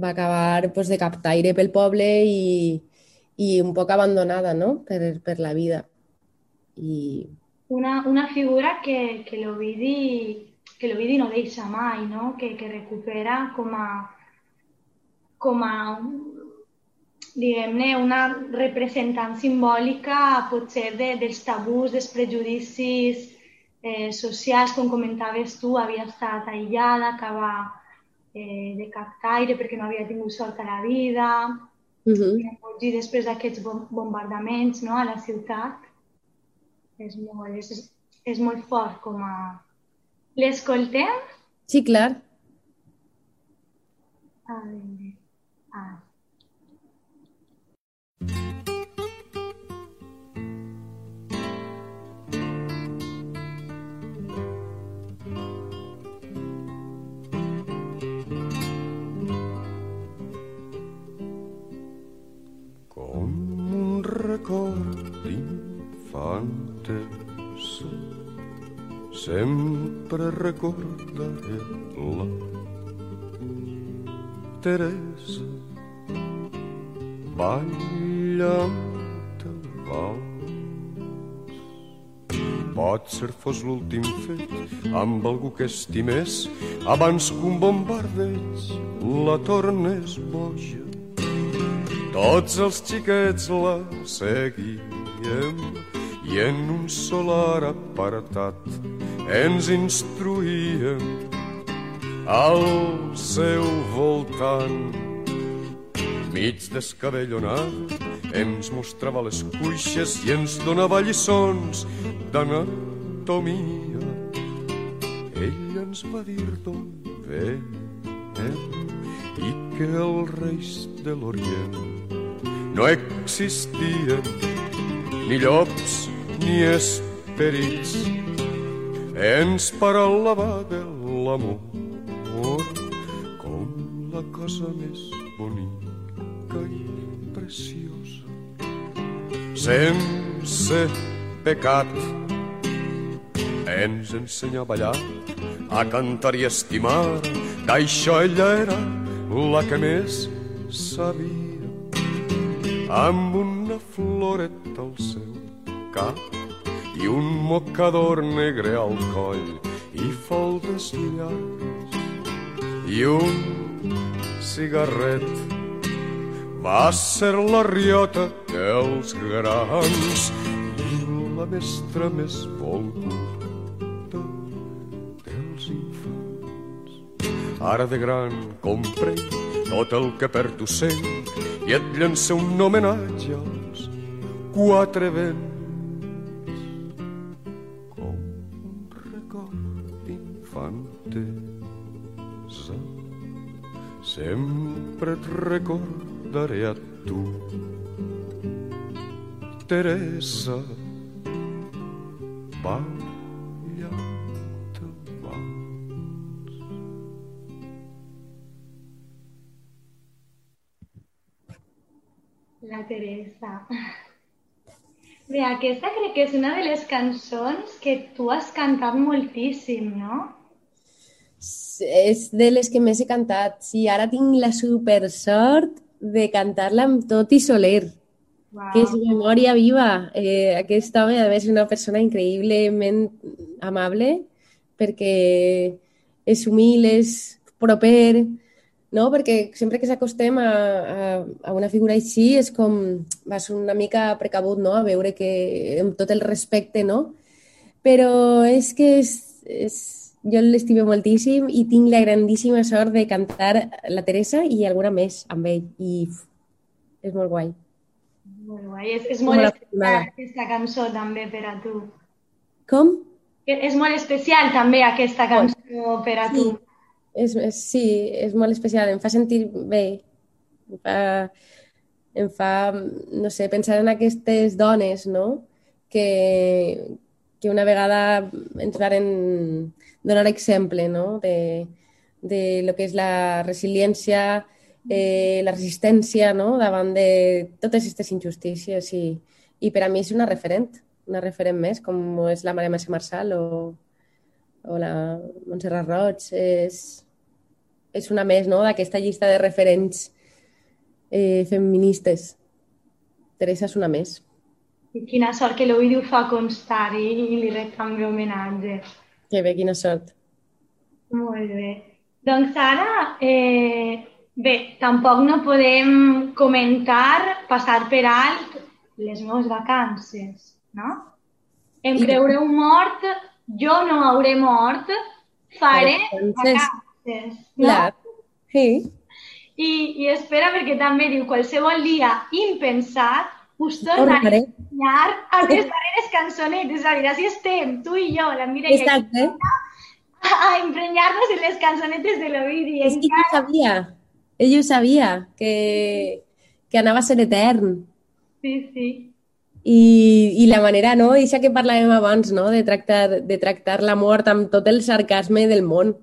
va acabar pues, de captaire pel poble i, i un poc abandonada no? per, per la vida. I... Una, una figura que, que l'Ovidi que no deixa mai, no? que, que recupera com a, com a diguem-ne, una representant simbòlica potser de, dels tabús, dels prejudicis eh, socials, com comentaves tu, havia estat aïllada, acaba eh, de captaire perquè no havia tingut sort a la vida, uh -huh. i després d'aquests bombardaments no, a la ciutat. És molt, és, és molt fort com a... L'escoltem? Sí, clar. A veure... sempre recordaré la Teresa. Ballant el ser fos l'últim fet amb algú que estimés abans que un bombardeig la tornés boja. Tots els xiquets la seguíem i en un solar apartat ens instruïem al seu voltant. Mig descabellonat ens mostrava les cuixes i ens donava lliçons d'anatomia. Ell ens va dir d'on venem i que els reis de l'Orient no existien ni llops ni esperits. Ens parlava de l'amor com la cosa més bonica i preciosa. Sense pecat ens ensenya a ballar, a cantar i estimar. D'això ella era la que més sabia. Amb una floreta al seu cap i un mocador negre al coll i faldes llargues i un cigarret va ser la riota dels grans i la mestra més volguda dels infants. Ara de gran compré tot el que per tu sent i et llença un homenatge als quatre vents Sempre et recordaré a tu, Teresa. Abans. La Teresa. Bé, aquesta crec que és una de les cançons que tu has cantat moltíssim, no? És de les que més he cantat. Sí, ara tinc la super sort de cantar-la amb tot i Soler, Wow. que és memòria viva. Eh, aquest home, a més, és una persona increïblement amable perquè és humil, és proper, no? Perquè sempre que s'acostem a, a, a una figura així és com vas una mica precabut, no? A veure que amb tot el respecte, no? Però és que és, és, jo l'estimo moltíssim i tinc la grandíssima sort de cantar la Teresa i alguna més amb ell i uf, és molt guai. Molt guai. És, és molt la especial aquesta cançó també per a tu. Com? Que És molt especial també aquesta cançó per a Sí. tu. És, és, sí, és molt especial, em fa sentir bé. Em fa, em fa, no sé, pensar en aquestes dones, no? Que, que una vegada ens varen donar exemple, no? De, de lo que és la resiliència, eh, la resistència, no? Davant de totes aquestes injustícies i, i per a mi és una referent, una referent més, com és la Maria Mercè Marçal o, o la Montserrat Roig, és, és una més no? d'aquesta llista de referents eh, feministes. Teresa és una més. I quina sort que l'Oidi ho fa constar i, i li rep també homenatge. Que bé, quina sort. Molt bé. Doncs ara, eh, bé, tampoc no podem comentar, passar per alt les meves vacances, no? Em I- creureu mort, jo no hauré mort, faré Vacances. vacances, no? Clar. Sí. I, I espera, perquè també diu qualsevol dia impensat us tornaré a Tornaré. ensenyar aquestes darreres cançonetes. És a dir, així estem, tu i jo, la Mireia, Exacte. a emprenyar-nos en les cançonetes de l'Ovidi. És que ell ho sabia. Ell ho sabia, que, que anava a ser etern. Sí, sí. I, i la manera, no? Eixa que parlàvem abans, no? De tractar, de tractar la mort amb tot el sarcasme del món.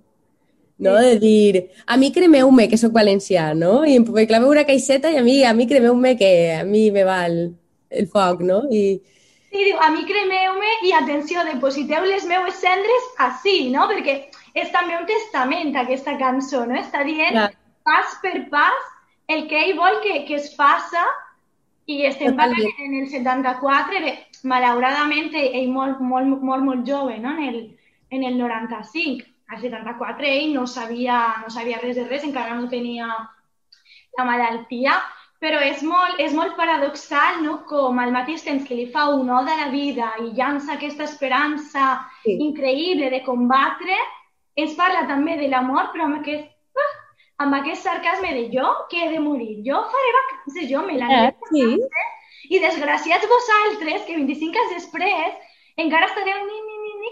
No? De dir, a mi cremeu-me, que sóc valencià, no? I em claveu una caixeta i a mi, a mi cremeu-me, que a mi me va el, el foc, no? I, Sí, diu, a mi cremeu-me i atenció, depositeu les meues cendres així, no? Perquè és també un testament aquesta cançó, no? Està dient Clar. pas per pas el que ell vol que, que es faça i estem parlant en el 74, bé, malauradament ell molt, molt, molt, molt jove, no? En el, en el 95. Al 74 ell no sabia, no sabia res de res, encara no tenia la malaltia, però és molt, és molt paradoxal, no? Com al mateix temps que li fa un ode a la vida i llança aquesta esperança Sí. increïble de combatre, ens parla també de la mort, però amb aquest, ah, amb aquest sarcasme de jo que he de morir. Jo faré vacances, jo me la Eh, sí. I desgraciats vosaltres, que 25 anys després encara estareu ni,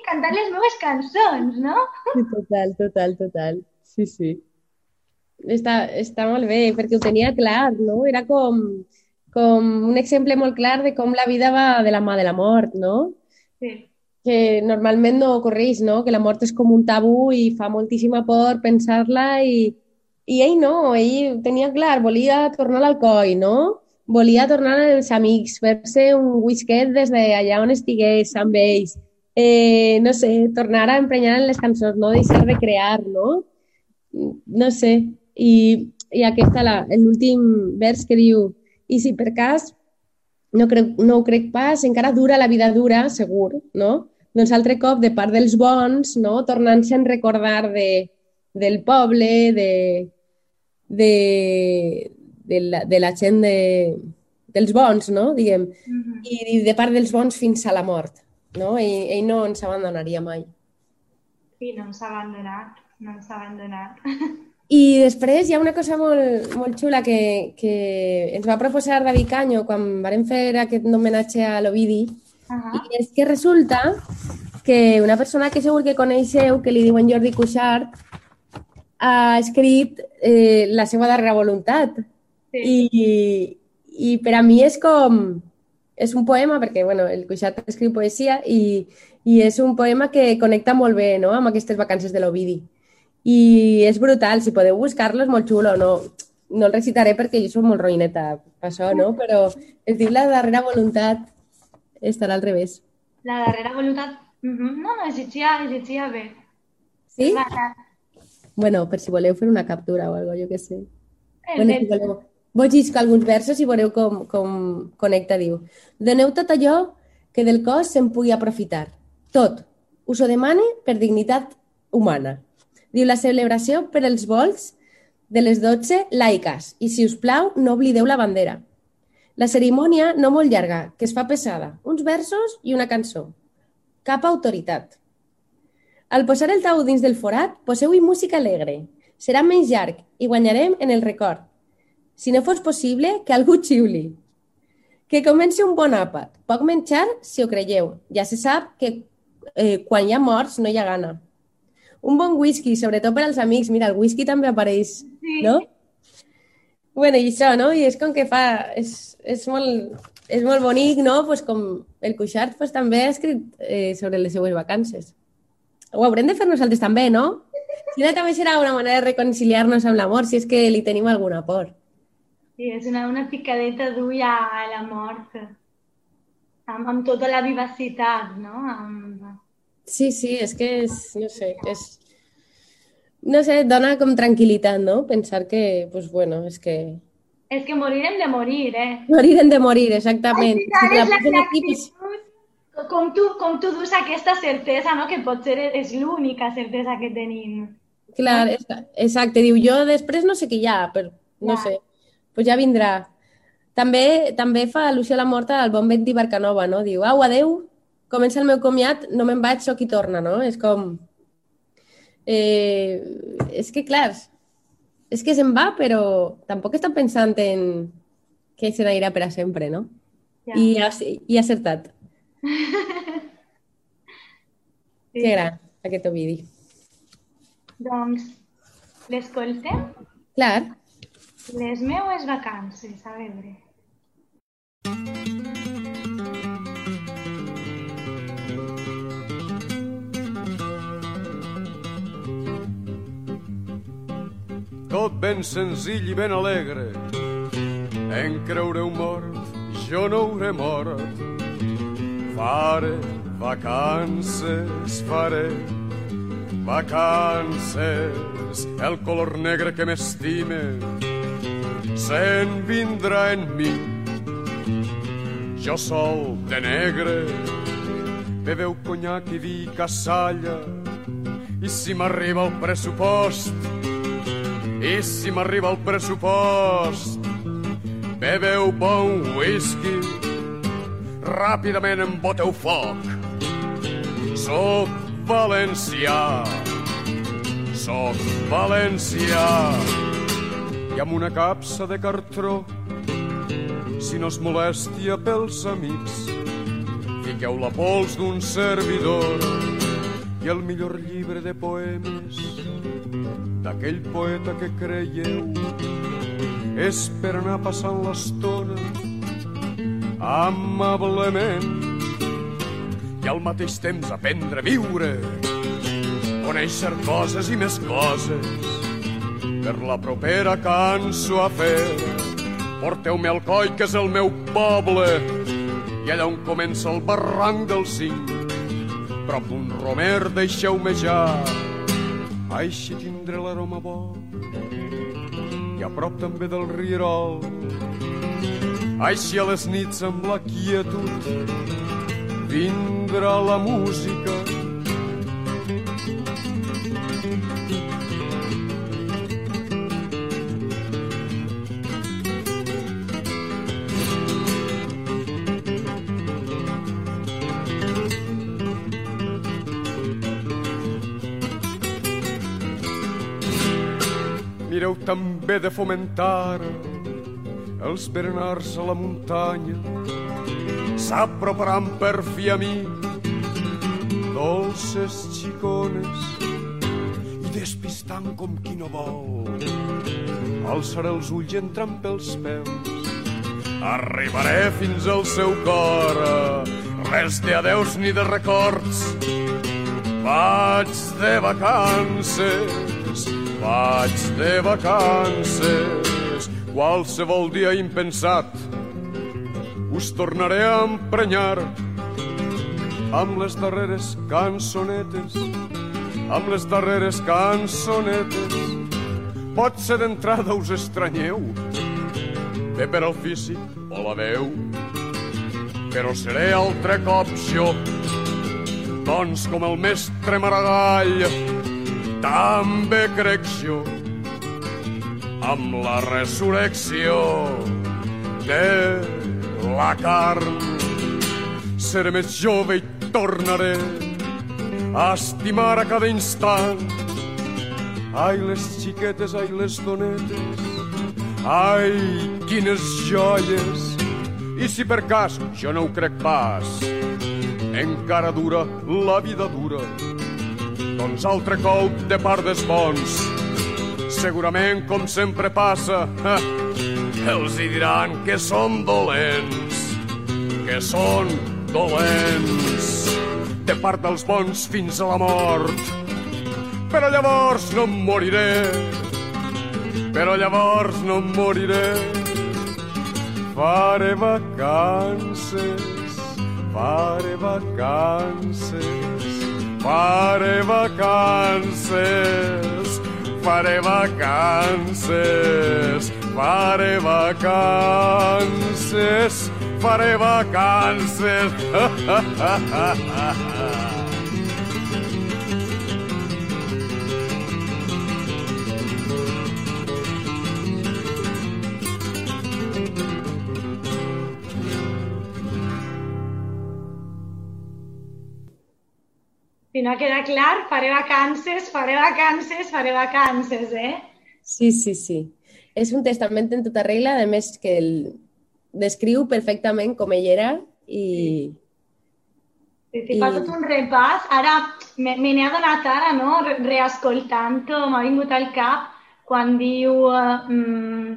cantant les meves cançons, no? Total, total, total. Sí, sí. està, està molt bé, perquè ho tenia clar, no? Era com, com un exemple molt clar de com la vida va de la mà de la mort, no? Sí. Que normalment no ocorreix, no? Que la mort és com un tabú i fa moltíssima por pensar-la i, i ell no, ell tenia clar, volia tornar al coi, no? Volia tornar als amics, fer-se un whisket des d'allà on estigués amb ells, eh, no sé, tornar a emprenyar en les cançons, no deixar de crear, no? No sé, i, i aquesta, l'últim vers que diu i si per cas no, crec, no ho crec pas, encara dura la vida dura, segur, no? Doncs altre cop, de part dels bons, no? tornant-se a recordar de, del poble, de, de, de, la, de la gent de, dels bons, no? Diguem. Mm -hmm. I de part dels bons fins a la mort, no? Ell, ell no ens abandonaria mai. Sí, no ens ha abandonat, no ens ha abandonat. I després hi ha una cosa molt, molt xula que, que ens va proposar David Canyo quan vam fer aquest homenatge a l'Ovidi, uh -huh. i és que resulta que una persona que segur que coneixeu, que li diuen Jordi Cuixart, ha escrit eh, la seva darrera voluntat. Sí. I, I per a mi és com... És un poema, perquè bueno, el Cuixart escriu poesia, i, i és un poema que connecta molt bé no? amb aquestes vacances de l'Ovidi. I és brutal, si podeu buscar-lo és molt xulo, no, no el recitaré perquè jo soc molt roïneta per això, no? Però es diu La darrera voluntat estarà al revés. La darrera voluntat... Mm -hmm. No, no, llegia, llegia bé. Sí? Bueno, per si voleu fer una captura o cosa, jo què sé. El bueno, si voleu... Vos llisco alguns versos i veureu com, com connecta, diu. Doneu tot allò que del cos se'n pugui aprofitar. Tot. Us ho demane per dignitat humana. Diu la celebració per els vols de les 12 laiques i, si us plau, no oblideu la bandera. La cerimònia no molt llarga, que es fa pesada, uns versos i una cançó. Cap autoritat. Al posar el tau dins del forat, poseu-hi música alegre. Serà menys llarg i guanyarem en el record. Si no fos possible, que algú xiuli. Que comenci un bon àpat. Poc menjar, si ho creieu. Ja se sap que eh, quan hi ha morts no hi ha gana un bon whisky, sobretot per als amics. Mira, el whisky també apareix, sí. no? bueno, i això, no? I és com que fa... És, és, molt, és molt bonic, no? Pues com el Cuixart pues, també ha escrit eh, sobre les seues vacances. Ho haurem de fer nosaltres també, no? Si no, també serà una manera de reconciliar-nos amb l'amor, si és que li tenim alguna por. Sí, és una, una picadeta d'ull a la mort, amb, amb tota la vivacitat, no? Amb, Sí, sí, és que és, no sé, és... No sé, dona com tranquil·litat, no? Pensar que, pues bueno, és que... És que morirem de morir, eh? Morirem de morir, exactament. Al final si és la, aquí, pues... com, tu, com tu dus aquesta certesa, no? Que potser és l'única certesa que tenim. Clar, exacte. Diu, jo després no sé què hi ha, però no ja. sé. Pues ja vindrà. També també fa al·lusió a la morta al bon vent d'Ibarcanova, no? Diu, au, adeu, comença el meu comiat, no me'n vaig, sóc qui torna, no? És com... Eh, és que, clar, és que se'n va, però tampoc està pensant en que se n'anirà per a sempre, no? Ja. I, ha, I ha acertat. sí. Que gran, aquest Ovidi. Doncs, l'escoltem? Clar. Les meues vacances, a veure. tot ben senzill i ben alegre. En creureu mort, jo no hauré mort. Faré vacances, faré vacances. El color negre que m'estime se'n vindrà en mi. Jo sol de negre, beveu conyac i vi cassalla, i si m'arriba el pressupost, i si m'arriba el pressupost, beveu bon whisky, ràpidament emboteu foc. Soc valencià, soc valencià, i amb una capsa de cartró, si no es molèstia pels amics, fiqueu la pols d'un servidor i el millor llibre de poemes d'aquell poeta que creieu és per anar passant l'estona amablement i al mateix temps aprendre a viure, conèixer coses i més coses per la propera cançó a fer. Porteu-me al coll, que és el meu poble, i allà on comença el barranc del cinc, prop d'un romer deixeu-me ja, així tindré l'aroma bo, i a prop també del rierol, així a les nits amb la quietud, vindrà la música, també de fomentar els berenars a la muntanya. S'aproparan per fi a mi dolces xicones i despistant com qui no vol alçaré els ulls entrant pels peus arribaré fins al seu cor res de adeus ni de records vaig de vacances vaig de vacances, qualsevol dia impensat, us tornaré a emprenyar amb les darreres cançonetes, amb les darreres cançonetes. Pot ser d'entrada us estranyeu, bé per al físic o la veu, però seré altre cop jo, doncs com el mestre Maragall, també crec jo amb la resurrecció de la carn. Seré més jove i tornaré a estimar a cada instant. Ai, les xiquetes, ai, les donetes, ai, quines joies. I si per cas, jo no ho crec pas, encara dura la vida dura, doncs altre cop de part dels bons. Segurament, com sempre passa, eh, els hi diran que són dolents, que són dolents, de part dels bons fins a la mort. Però llavors no em moriré, però llavors no em moriré. Faré vacances, faré vacances, Faré vacances, faré vacances, faré vacances, faré vacances. Si no queda clar, faré vacances, faré vacances, faré vacances, eh? Sí, sí, sí. És un testament en tota regla, a més que el descriu perfectament com ell era i... Sí, sí, fa I- tot un repàs. Ara me, me n'he adonat ara, no? Re- Reescoltant-ho, m'ha vingut al cap quan diu... Uh, mm,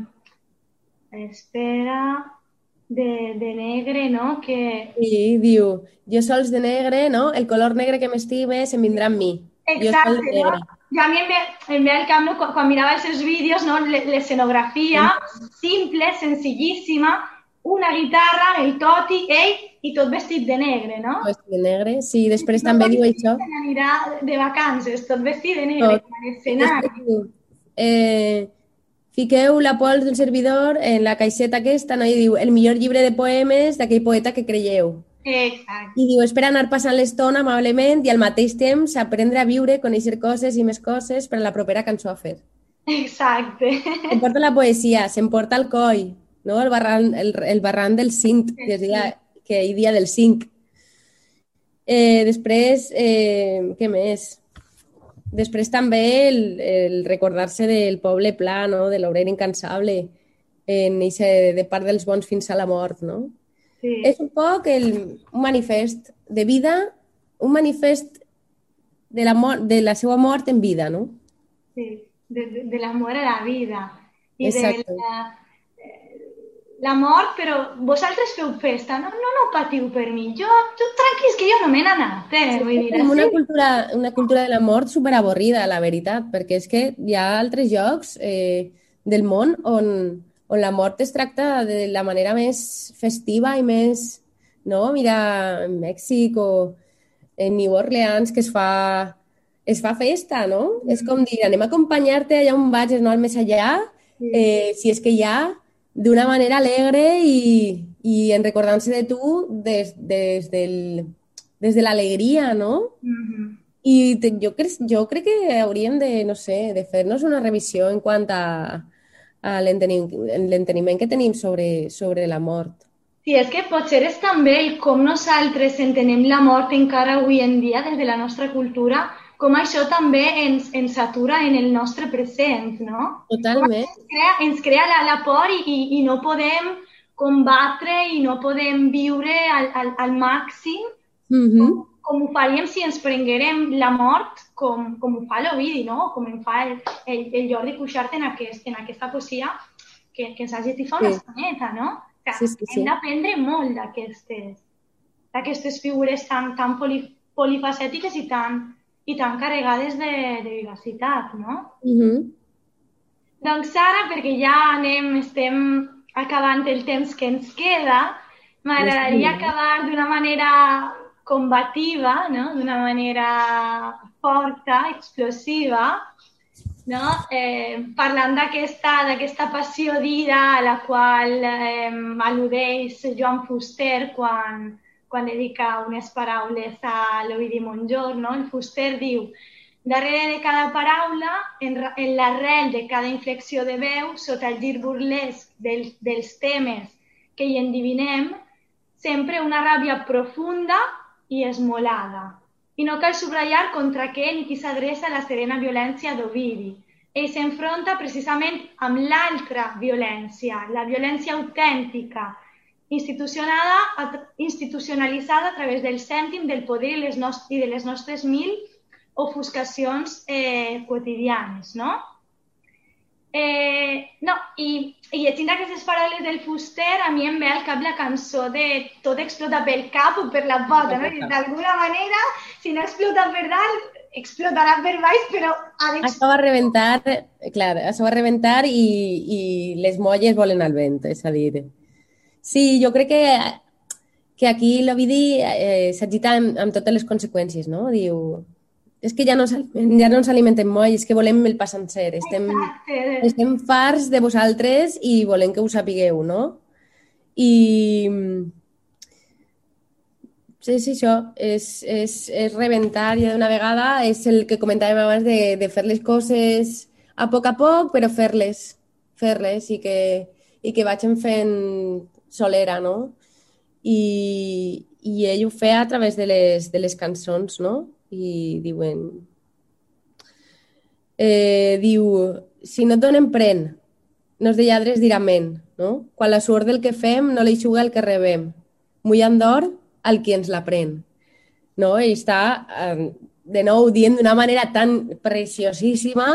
espera... De, de negre, no? Que... I diu, jo sols de negre, no? El color negre que m'estime se'n vindrà amb mi. Jo Exacte, de no? negre. I a mi em ve, em ve al cap no? quan, quan mirava els seus vídeos, no? L'escenografia, simple, senzillíssima, una guitarra, el toti, ell, i tot vestit de negre, no? Vestit de negre. Sí, després també diu això. Se n'anirà de vacances, tot vestit de negre, Tot. com a l'escenari. Eh, fiqueu la pols del servidor en la caixeta aquesta, no? I diu, el millor llibre de poemes d'aquell poeta que creieu. Exacte. I diu, espera anar passant l'estona amablement i al mateix temps aprendre a viure, conèixer coses i més coses per a la propera cançó a fer. Exacte. S'emporta la poesia, s'emporta el coll, no? el, barran, el, el barran del cinc, que, dia, que hi dia del cinc. Eh, després, eh, què més? Després també el, el recordar-se del poble pla, no? de l'obrer incansable, en eixe de part dels bons fins a la mort, no? Sí. És un poc el, un manifest de vida, un manifest de la, mort, de la seva mort en vida, no? sí. de, de, de l'amor a la vida i Exacte. de la, la mort, però vosaltres feu festa, no, no, no patiu per mi, jo, tu tranquils que jo no me n'he anat, eh? Vull dir, Com una així, cultura, una cultura de la mort superavorrida, la veritat, perquè és que hi ha altres llocs eh, del món on, on la mort es tracta de la manera més festiva i més... No? Mira, en Mèxic o en New Orleans, que es fa, es fa festa, no? És com dir, anem a acompanyar-te allà on vagis, no? Al més allà, eh, si és que hi ha, d'una manera alegre i, i en recordant-se de tu des, des, del, des de l'alegria, no? Mhm. I te, jo, crec, jo crec que hauríem de, no sé, de fer-nos una revisió en quant a, a l'entenim- l'enteniment que tenim sobre, sobre la mort. Sí, és que potser és també el com nosaltres entenem la mort encara avui en dia des de la nostra cultura, com això també ens, ens atura en el nostre present, no? Totalment. ens crea, ens crea la, la por i, i, i no podem combatre i no podem viure al, al, al màxim Mhm. com ho faríem si ens prenguérem la mort com, com ho fa l'Ovidi, no? Com en fa el, el, el Jordi Cuixart en, aquest, en aquesta poesia que, que ens ha llegit fa una Sí. estoneta, no? Que Sí, sí, sí. Hem d'aprendre molt d'aquestes figures tan, tan poli, polifacètiques i tan, i tan carregades de, de vivacitat, no? Mhm. Doncs ara, perquè ja anem, estem acabant el temps que ens queda, m'agradaria acabar d'una manera combativa, no? d'una manera forta, explosiva, no? eh, parlant d'aquesta d'aquesta passió d'ira a la qual eh, al·ludeix Joan Fuster quan, quan dedica unes paraules a l'Ovidi Montjor. No? El Fuster diu Darrere de cada paraula, en, en l'arrel de cada inflexió de veu, sota el gir burlesc del, dels temes que hi endivinem, sempre una ràbia profunda i esmolada. I no cal subratllar contra què ni qui s'adreça la serena violència d'Ovidi. Ell s'enfronta precisament amb l'altra violència, la violència autèntica, institucionada, institucionalitzada a través del cèntim, del poder i, les nost i de les nostres mil ofuscacions eh, quotidianes, no? Eh, no, i, i llegint aquestes paraules del Fuster, a mi em ve al cap la cançó de Tot explota pel cap o per la pota, no? D'alguna manera, si no explota per dalt, explotarà per baix, però ha. Això va rebentar, clar, això va rebentar i, i les molles volen al vent, és a dir. Sí, jo crec que, que aquí l'Ovidi eh, s'agita amb, amb totes les conseqüències, no? Diu, és que ja no, ja no ens alimentem molt, és que volem el pa sencer, estem, Exacte. estem farts de vosaltres i volem que ho sapigueu, no? I sí, sí, això és, és, és rebentar ja d'una vegada, és el que comentàvem abans de, de fer les coses a poc a poc, però fer-les, fer-les i que, i que vagin fent solera, no? I, i ell ho feia a través de les, de les cançons, no? I diuen... Eh, diu, si no et donen pren, no és de lladres dirà ment, no? Quan la suor del que fem no l'eixuga el que rebem, mullant d'or al qui ens la pren. No? I està, eh, de nou, dient d'una manera tan preciosíssima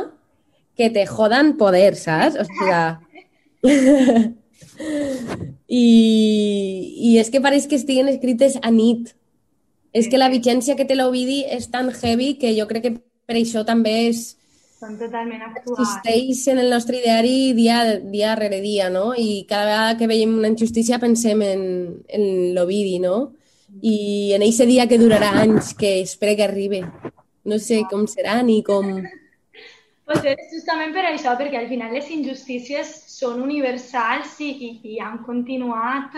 que te jodan poder, saps? O sigui... I, I és que pareix que estiguen escrites a nit. És que la vigència que té l'Ovidi és tan heavy que jo crec que per això també és, Són totalment actuals. existeix en el nostre ideari dia, dia rere dia, no? I cada vegada que veiem una injustícia pensem en, en l'Ovidi, no? I en aquest dia que durarà anys, que espero que arribi. No sé com serà ni com... Potser és justament per això, perquè al final les injustícies són universals i, i han continuat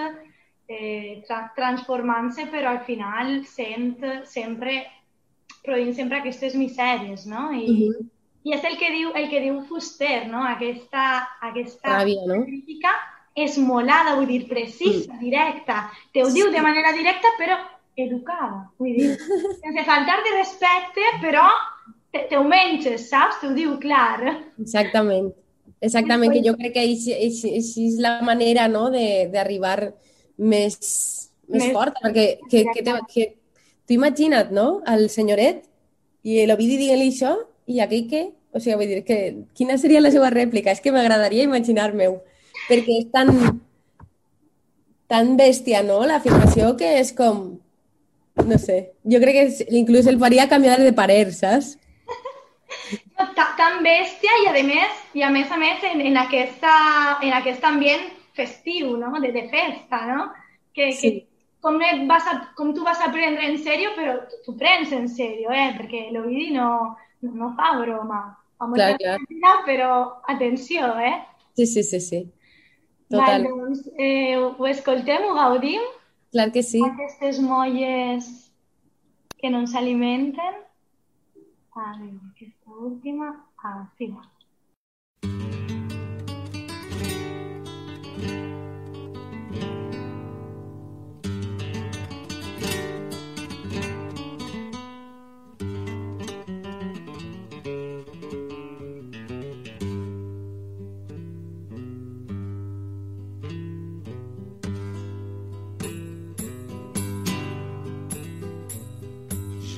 eh, tra transformant-se, però al final sent sempre, produint sempre aquestes misèries, no? I, uh Mhm. -huh. I és el que diu, el que diu Fuster, no? Aquesta, aquesta Ràbia, no? crítica esmolada, vull dir, precisa, directa. Te ho diu de manera directa, però educada. Vull dir, sense faltar de respecte, però te, te ho menges, saps? Te ho diu clar. Exactament. Exactament, que jo crec que així, és la manera no, de- d'arribar més, més Més- forta, perquè que, que, te, que tu imagina't, no?, el senyoret i l'Ovidi dient-li això i aquell que O sigui, vull dir que quina seria la seva rèplica? És que m'agradaria imaginar-me-ho, perquè és tan, tan bèstia, no?, l'afirmació que és com... No sé, jo crec que és, inclús el faria canviar de parer, saps? Tan bèstia i a més, i a més a més en, en, aquesta, en aquest ambient festiu, no?, de, de festa, no? Que, sí. que com, vas a, com tu vas a prendre en sèrio, però tu prens en sèrio, eh? Perquè l'Ovidi no, no, no fa broma. clar, clar. Vida, però atenció, eh? Sí, sí, sí, sí. Total. Val, doncs, eh, ho escoltem, ho gaudim? Clar que sí. Aquestes molles que no ens alimenten. A veure, aquesta última, a final.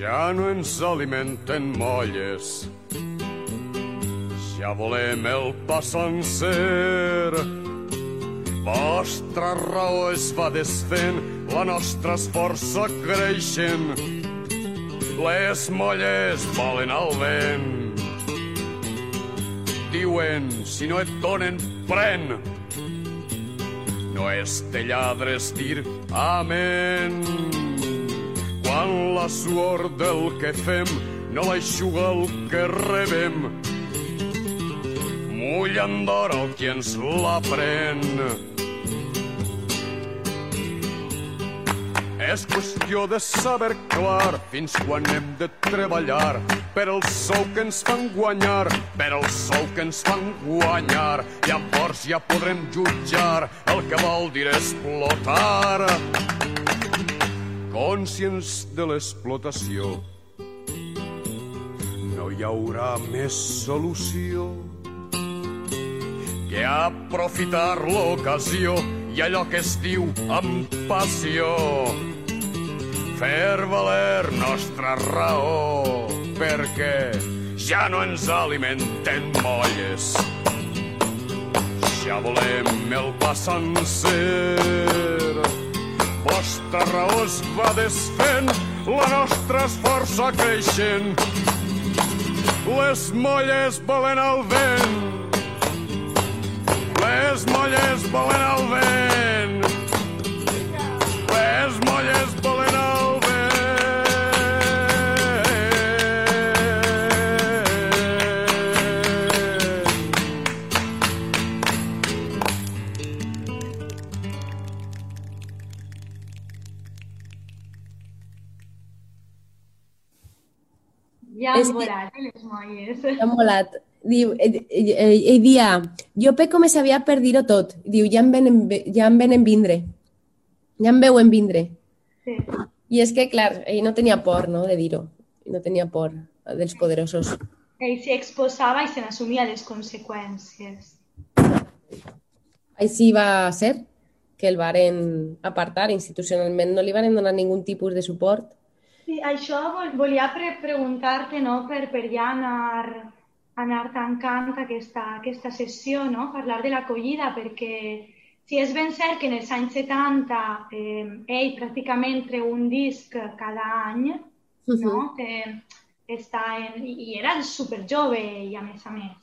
Ja no ens alimenten molles, ja volem el pa sencer. Vostra raó es va desfent, la nostra esforça creixent. Les molles volen al vent. Diuen, si no et donen, pren. No és de lladres dir amén quan la suor del que fem no l'aixuga el que rebem. Mullant d'or el qui ens la pren. És qüestió de saber clar fins quan hem de treballar per el sou que ens fan guanyar, per el sou que ens fan guanyar. Llavors ja podrem jutjar el que vol dir explotar conscients de l'explotació. No hi haurà més solució que aprofitar l'ocasió i allò que es diu amb passió. Fer valer nostra raó, perquè ja no ens alimenten molles. Ja volem el pa sencer vostra raó es va desfent, la nostra esforça creixent. Les molles volen al vent, les molles volen al vent, les molles volen al vent. Ja han volat, que... les. Ja han volat. Diu, ell, ell, ell dia, jo peco més aviat per dir-ho tot. Diu, ja em venen, ja em venen vindre. Ja em veuen vindre. Sí. I és que, clar, ell no tenia por, no?, de dir-ho. No tenia por dels poderosos. Ell s'hi exposava i se n'assumia les conseqüències. Així va ser, que el varen apartar institucionalment. No li van donar ningun tipus de suport Sí, això vol, volia pre preguntar-te, no?, per, per ja anar, anar tancant aquesta, aquesta sessió, no?, parlar de l'acollida, perquè si és ben cert que en els anys 70 eh, ell pràcticament treu un disc cada any, uh -huh. no?, eh, està en, i era super jove i a més a més,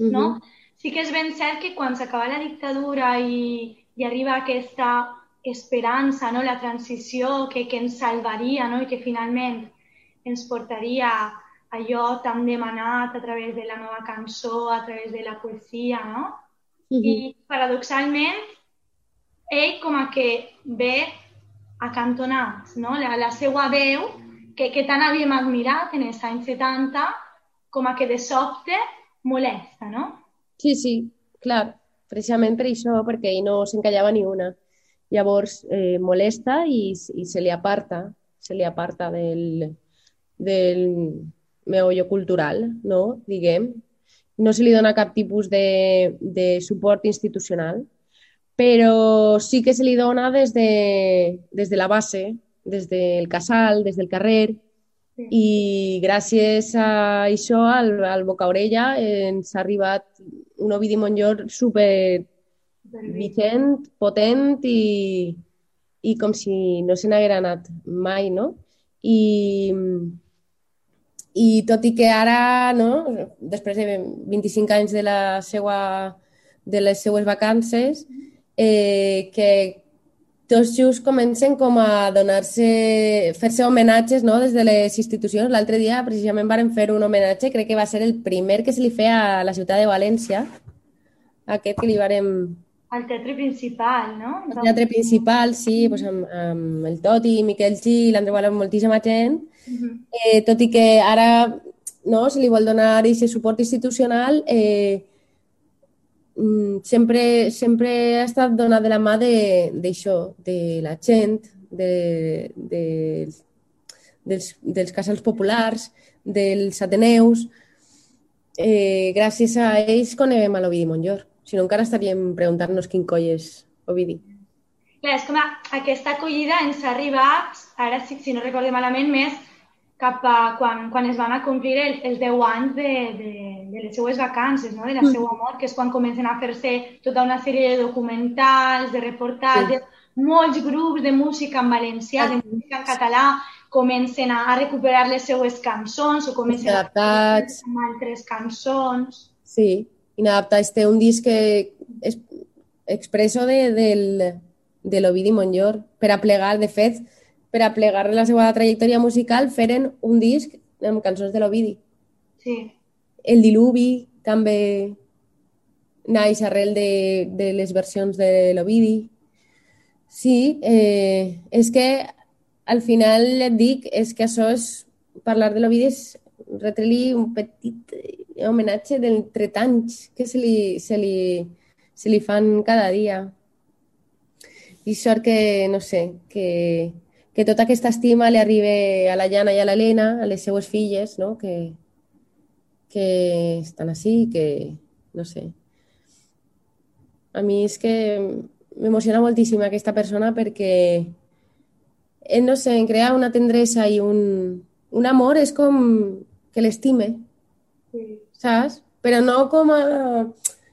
uh -huh. no? Sí que és ben cert que quan s'acaba la dictadura i, i arriba aquesta esperança, no? la transició que, que ens salvaria no? i que finalment ens portaria allò tan demanat a través de la nova cançó, a través de la poesia, no? Uh -huh. I paradoxalment, ell com a que ve acantonat, no? La, la seva veu, que, que tant havíem admirat en els anys 70, com a que de sobte molesta, no? Sí, sí, clar. Precisament per això, perquè ell no s'encallava ni una. Llavors eh, molesta i, i se li aparta, se li aparta del, del meollo cultural, no? diguem. No se li dona cap tipus de, de suport institucional, però sí que se li dona des de, des de la base, des del casal, des del carrer, Sí. I gràcies a això, al, al Boca Orella, ens ha arribat un Ovidi Montllor super vigent, potent i, i com si no se n'haguera anat mai, no? I, i tot i que ara, no, després de 25 anys de, la seua, de les seues vacances, eh, que tots just comencen com a donar-se, fer-se homenatges no? des de les institucions. L'altre dia precisament varen fer un homenatge, crec que va ser el primer que se li feia a la ciutat de València, aquest que li varen al teatre principal, no? El teatre principal, sí, pues amb, amb el Toti, Miquel Gil, Andreu Balón, moltíssima gent, -huh. Eh, tot i que ara no, se li vol donar aquest suport institucional, eh, mm, sempre, sempre ha estat donat de la mà d'això, de, de la gent, de, de, dels, dels casals populars, dels ateneus. Eh, gràcies a ells coneguem a l'Ovidi Montllor. Si no, encara estaríem preguntant-nos quin coll és Ovidi. Clar, és com a, aquesta acollida ens ha arribat, ara si, si no recordem malament, més cap a quan, quan es van a complir el, els 10 anys de, de, de les seues vacances, no? de la mm. seva mort, que és quan comencen a fer-se tota una sèrie de documentals, de reportatges, sí. molts grups de música en valencià, de música en català, comencen a, a recuperar les seues cançons o comencen a fer altres cançons. Sí, Inadaptats té un disc que és expresso de, del, de l'Ovidi Montllor per a plegar, de fet, per a plegar la seva trajectòria musical feren un disc amb cançons de l'Ovidi. Sí. El Diluvi també naix arrel de, de les versions de l'Ovidi. Sí, eh, és que al final et dic, és que això és parlar de l'Ovidi és retrelir un petit homenatge d'entre tants que se li, se, li, se li fan cada dia. I sort que, no sé, que, que tota aquesta estima li arribi a la Llana i a l'Helena, a les seues filles, no? que, que estan així, que, no sé. A mi és que m'emociona moltíssim aquesta persona perquè, eh, no sé, em crea una tendresa i un, un amor, és com que l'estime. Sí saps? Però no com a...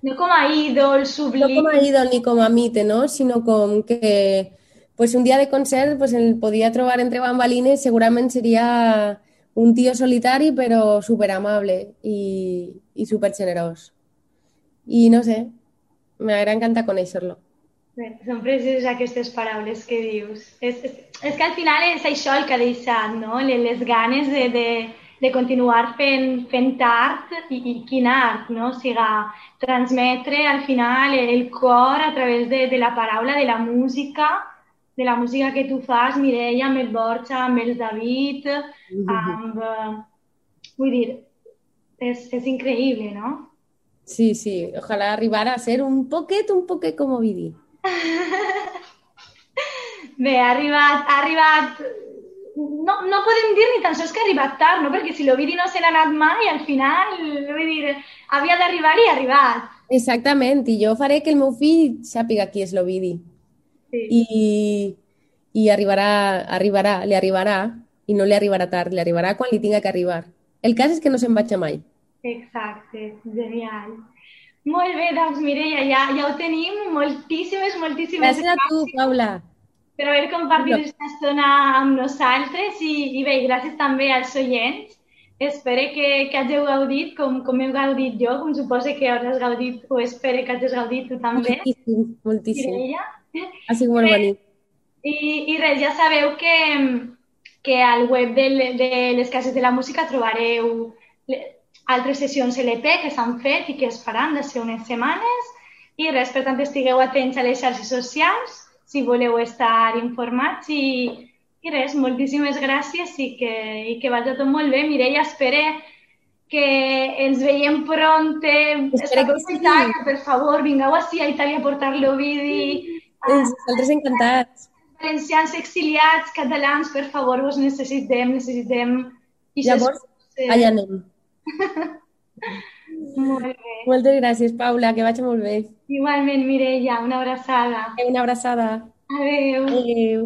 No com a ídol sublim. No com a ídol ni com a mite, no? Sinó com que pues un dia de concert pues, el podia trobar entre bambalines, segurament seria un tio solitari però superamable i, i supergenerós. I no sé, m'agrada encantar conèixer-lo. Són precioses aquestes paraules que dius. És, és, és que al final és això el que ha deixat, no? Les ganes de, de, de continuar fent, fent art i, i quin art, no? O sigui, transmetre al final el cor a través de, de la paraula, de la música, de la música que tu fas, Mireia, amb el Borja, amb el David, amb... Uh, vull dir, és, és increïble, no? Sí, sí, ojalá arribara a ser un poquet, un poquet com Ovidi. Bé, ha arribat, ha arribat no, no podem dir ni tan sols que ha arribat tard, no? perquè si l'Ovidi no se n'ha anat mai, al final, vull dir, havia d'arribar i ha arribat. Exactament, i jo faré que el meu fill sàpiga qui és l'Ovidi. Sí. I, I arribarà, arribarà, li arribarà, i no li arribarà tard, li arribarà quan li tinga que arribar. El cas és que no se'n vaig mai. Exacte, genial. Molt bé, doncs Mireia, ja, ja ho tenim. Moltíssimes, moltíssimes gràcies. Gràcies a tu, Paula per haver compartit aquesta estona amb nosaltres i, i bé, gràcies també als oients. Espero que, que hàgiu gaudit com, com he gaudit jo, com suposo que hauràs gaudit o espero que hagis gaudit tu també. Moltíssim, moltíssim. Ha sigut molt bonic. I, I res, ja sabeu que, que al web de, de les cases de la música trobareu altres sessions LP que s'han fet i que es faran de ser unes setmanes. I res, per tant, estigueu atents a les xarxes socials si voleu estar informats i, i res, moltíssimes gràcies i que, i que vagi tot molt bé. Mireia, espere que ens veiem pronte. Espero que Itàlia, sí. per favor, vingueu així a Itàlia a portar l'Ovidi. Nosaltres encantats. Valencians exiliats, catalans, per favor, vos necessitem, necessitem... I Llavors, allà anem. Molt bé. Moltes gràcies, Paula, que vagi molt bé. Igualment, Mireia, una abraçada. Una abraçada. Adéu. Adéu.